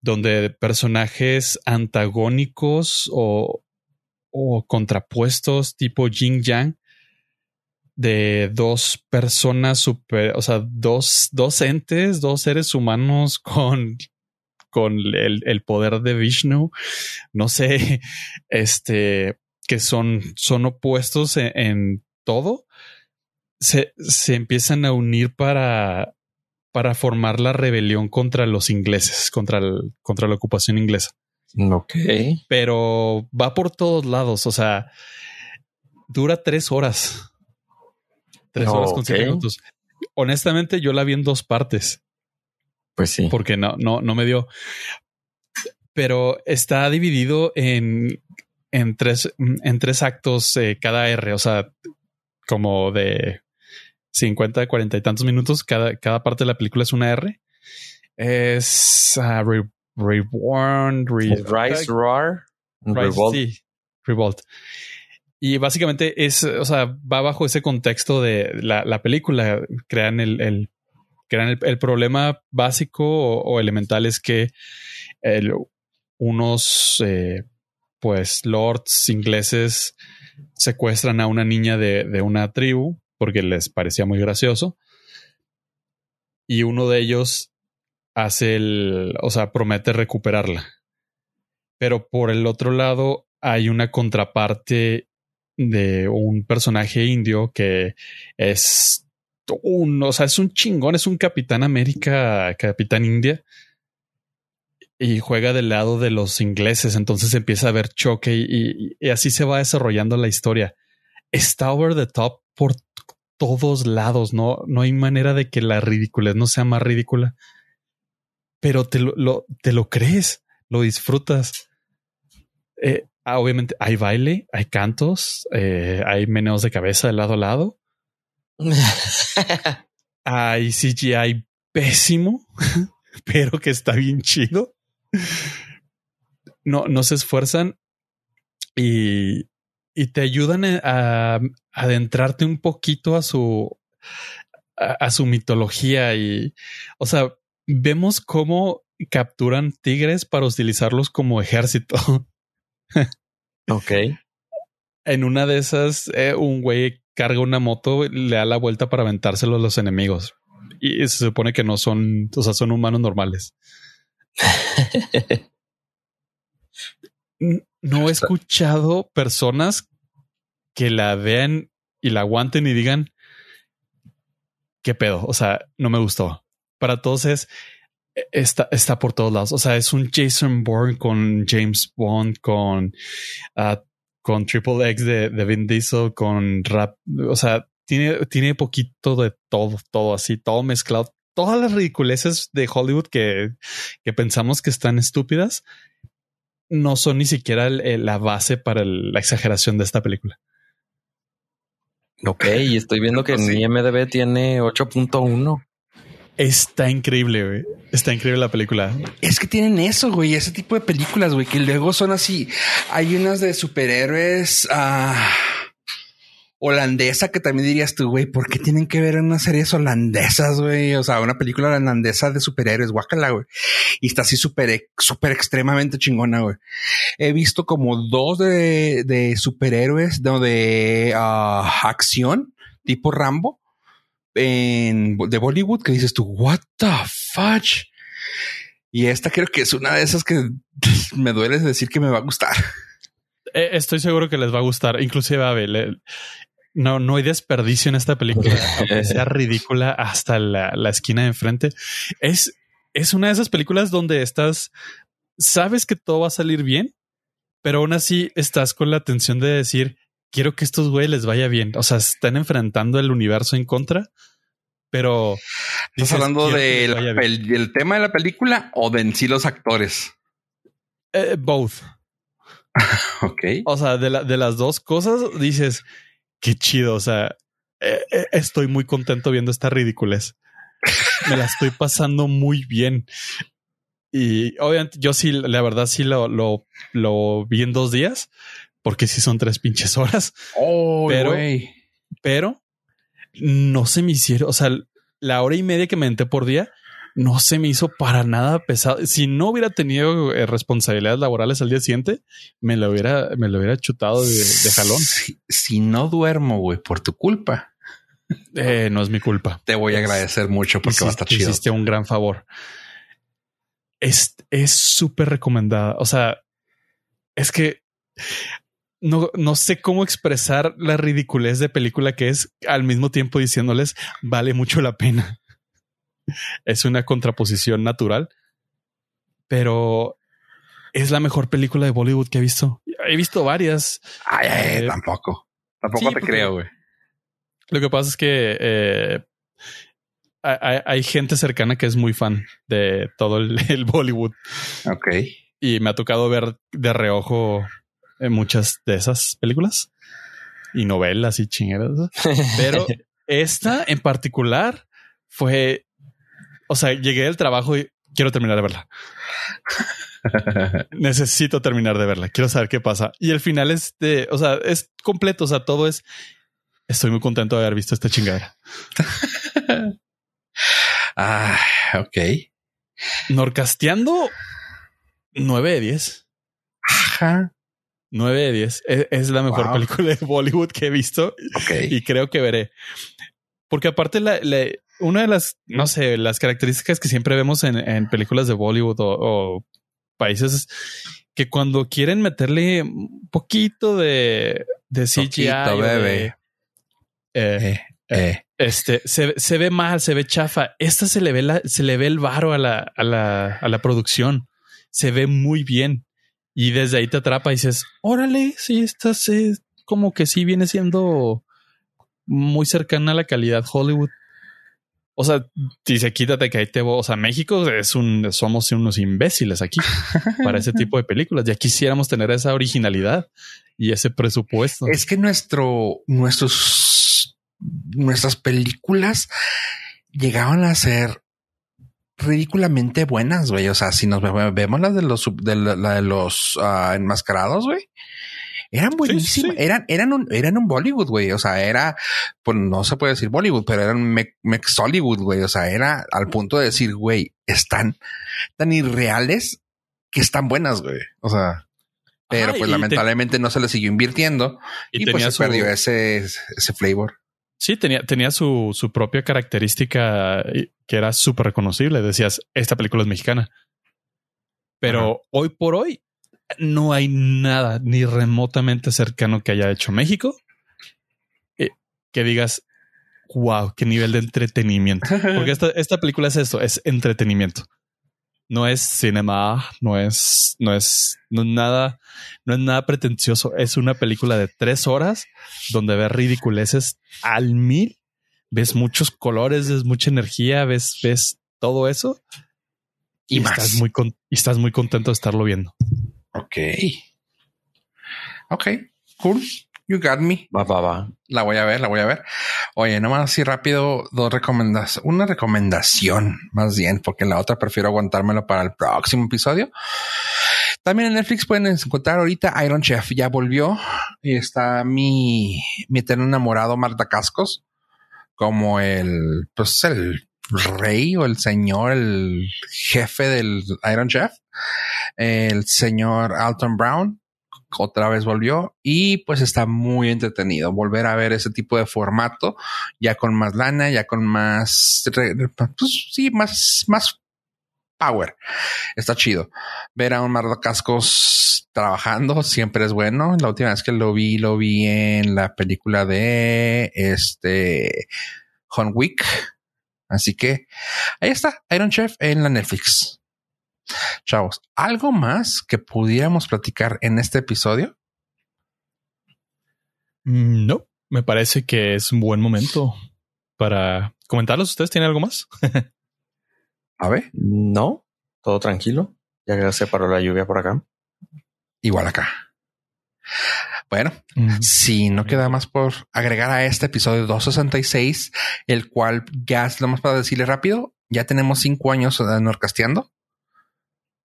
donde personajes antagónicos o, o contrapuestos tipo Jing Yang de dos personas super, o sea, dos, dos entes, dos seres humanos con con el, el, poder de Vishnu. No sé, este, que son, son opuestos en, todo, se, se, empiezan a unir para, para formar la rebelión contra los ingleses, contra, el, contra la ocupación inglesa. Ok. Pero va por todos lados. O sea, dura tres horas. Tres horas con cinco minutos. Honestamente, yo la vi en dos partes. Pues sí. Porque no, no, no me dio. Pero está dividido en en tres, en tres actos eh, cada R, o sea, como de 50, 40 y tantos minutos, cada, cada parte de la película es una R. Es uh, Reborn, Rise, Roar, Revolt. Revolt. Y básicamente es, o sea, va bajo ese contexto de la, la película. Crean el, el crean el, el, problema básico o, elemental es que el, unos eh, pues lords ingleses secuestran a una niña de, una tribu porque les parecía muy gracioso. Y uno de ellos hace el, o sea, promete recuperarla. Pero por el otro lado hay una contraparte de un personaje indio que es un, o sea, es un chingón, es un capitán América, capitán India, y juega del lado de los ingleses, entonces empieza a haber choque y, así se va desarrollando la historia. Está over the top por todos lados, no, no hay manera de que la ridiculez no sea más ridícula, pero te lo, te lo crees, lo disfrutas. Eh, ah, obviamente hay baile, hay cantos, eh, hay meneos de cabeza de lado a lado. hay CGI pésimo, pero que está bien chido. No, no se esfuerzan y, te ayudan a, adentrarte un poquito a su a, su mitología y, o sea, vemos cómo capturan tigres para utilizarlos como ejército. ok. En una de esas, eh, un güey carga una moto, le da la vuelta para aventárselo a los enemigos. Y se supone que no son, o sea, son humanos normales. no he escuchado personas que la vean y la aguanten y digan, ¿qué pedo? O sea, no me gustó. Para todos es, está, está por todos lados. O sea, es un Jason Bourne con James Bond, con, uh, con Triple X de, de Vin Diesel, con rap. O sea, tiene, tiene poquito de todo, todo así, todo mezclado. Todas las ridiculeces de Hollywood que, que pensamos que están estúpidas no son ni siquiera la base para la exageración de esta película. Ok, y estoy viendo que en IMDB tiene 8.1. Está increíble, güey. Está increíble la película. Es que tienen eso, güey. Ese tipo de películas, güey, que luego son así. Hay unas de superhéroes. Ah, holandesa que también dirías tú, güey, ¿por qué tienen que ver unas series holandesas, güey? O sea, una película holandesa de superhéroes, guácala, güey. Y está así súper, súper extremadamente chingona, güey. He visto como dos de, superhéroes, de, de uh, acción, tipo Rambo, en, de Bollywood, que dices tú, what the fudge? Y esta creo que es una de esas que me duele decir que me va a gustar. Eh, estoy seguro que les va a gustar. Inclusive, a ver, no, no hay desperdicio en esta película, aunque sea ridícula hasta la, esquina de enfrente. Es, es una de esas películas donde estás, sabes que todo va a salir bien, pero aún así estás con la tensión de decir, quiero que estos güeyes les vaya bien. O sea, están enfrentando el universo en contra, pero... ¿Estás hablando del tema de la película o de en sí los actores? Eh, both. ok. O sea, de, de las dos cosas dices, qué chido. O sea, eh, eh, estoy muy contento viendo esta ridiculez. Me la estoy pasando muy bien. Y obviamente yo sí, la verdad sí lo, lo, lo vi en dos días, porque sí son tres pinches horas. Oh, pero, pero no se me hicieron, o sea, la hora y media que me entré por día no se me hizo para nada pesado. Si no hubiera tenido eh, responsabilidades laborales al día siguiente, me lo hubiera, me lo hubiera chutado de, jalón. Si, no duermo, güey, por tu culpa. Eh, no es mi culpa. Te voy a agradecer mucho porque va a estar chido. Hiciste un gran favor. Es súper recomendada. O sea, es que no, no sé cómo expresar la ridiculez de película que es al mismo tiempo diciéndoles vale mucho la pena es una contraposición natural, pero es la mejor película de Bollywood que he visto. He visto varias. Ay, eh, tampoco. Tampoco te creo, güey. Lo que pasa es que eh, hay, gente cercana que es muy fan de todo el, Bollywood. Ok. Y me ha tocado ver de reojo en muchas de esas películas y novelas y chingadas. Pero esta en particular fue o sea, llegué del trabajo y quiero terminar de verla. Necesito terminar de verla. Quiero saber qué pasa. Y el final es de, o sea, es completo. O sea, todo es. Estoy muy contento de haber visto esta chingadera. ah, ok. Norcasteando 9 de 10. Ajá. 9 de 10. Es, la mejor película de Bollywood que he visto y creo que veré. Porque aparte la, una de las, no sé, las características que siempre vemos en, películas de Bollywood o, países es que cuando quieren meterle un poquito de, de CGI, bebé. Eh, eh, este se, ve mal, se ve chafa. Esta se le ve la, se le ve el varo a la, a la, a la producción. Se ve muy bien. Y desde ahí te atrapa y dices, órale, sí, esta sí, como que sí viene siendo muy cercana a la calidad Hollywood. O sea, dice quítate que ahí te voy. O sea, México es un, somos unos imbéciles aquí para ese tipo de películas. Ya quisiéramos tener esa originalidad y ese presupuesto. Es que nuestro, nuestros, nuestras películas llegaban a ser ridículamente buenas, güey. O sea, si nos vemos las de los, de la, de los uh, enmascarados, güey eran buenísimas. Eran, eran un, eran un Bollywood, güey. O sea, era, pues no se puede decir Bollywood, pero eran Mex Hollywood, güey. O sea, era al punto de decir, güey, están tan irreales que están buenas, güey. O sea, pero pues lamentablemente no se le siguió invirtiendo y, pues se perdió ese, ese flavor. Sí, tenía, tenía su, su propia característica que era súper reconocible. Decías, esta película es mexicana. Pero hoy por hoy no hay nada ni remotamente cercano que haya hecho México eh, que digas, wow, qué nivel de entretenimiento. Porque esta, esta película es esto, es entretenimiento. No es cinema, no es, no es, no es nada, no es nada pretencioso. Es una película de tres horas donde ves ridiculeces al mil, ves muchos colores, ves mucha energía, ves, ves todo eso y, estás muy y estás muy contento de estarlo viendo. Ok. Ok, cool. You got me. Va, va, va. La voy a ver, la voy a ver. Oye, nomás así rápido, dos recomendaciones. Una recomendación, más bien, porque la otra prefiero aguantármelo para el próximo episodio. También en Netflix pueden encontrar ahorita Iron Chef. Ya volvió y está mi, mi eterno enamorado Marta Cascos como el, pues el rey o el señor, el jefe del Iron Chef el señor Alton Brown otra vez volvió y pues está muy entretenido volver a ver ese tipo de formato ya con más lana, ya con más, pues sí, más, más power. Está chido. Ver a un Cascos trabajando siempre es bueno. La última vez que lo vi, lo vi en la película de este John Wick. Así que ahí está Iron Chef en la Netflix. Chavos, ¿algo más que pudiéramos platicar en este episodio? Mm, no, me parece que es un buen momento para comentarlos. ¿Ustedes tienen algo más? A ver, no, todo tranquilo. Ya se paró la lluvia por acá. Igual acá. Bueno, mm. si no queda más por agregar a este episodio 266, el cual ya lo más para decirle rápido, ya tenemos cinco años de Norcasteando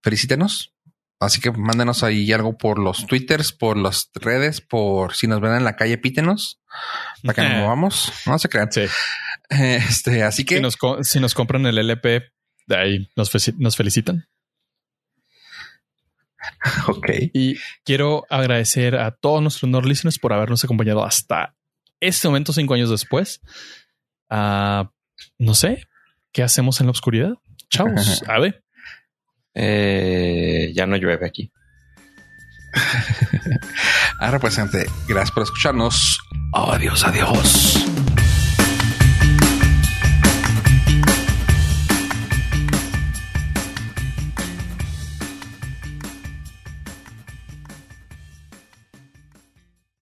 felicítenos. Así que mándenos ahí algo por los twitters, por las redes, por si nos ven en la calle, pítenos para que nos movamos. No se crean. Sí. Este, así que si nos, compran el LP, de ahí nos, nos felicitan. Ok. Y quiero agradecer a todos nuestros Nord listeners por habernos acompañado hasta este momento, cinco años después. Uh, no sé qué hacemos en la oscuridad. Chao. A ver. Eh, ya no llueve aquí. Ahora gente, gracias por escucharnos. Adiós, adiós.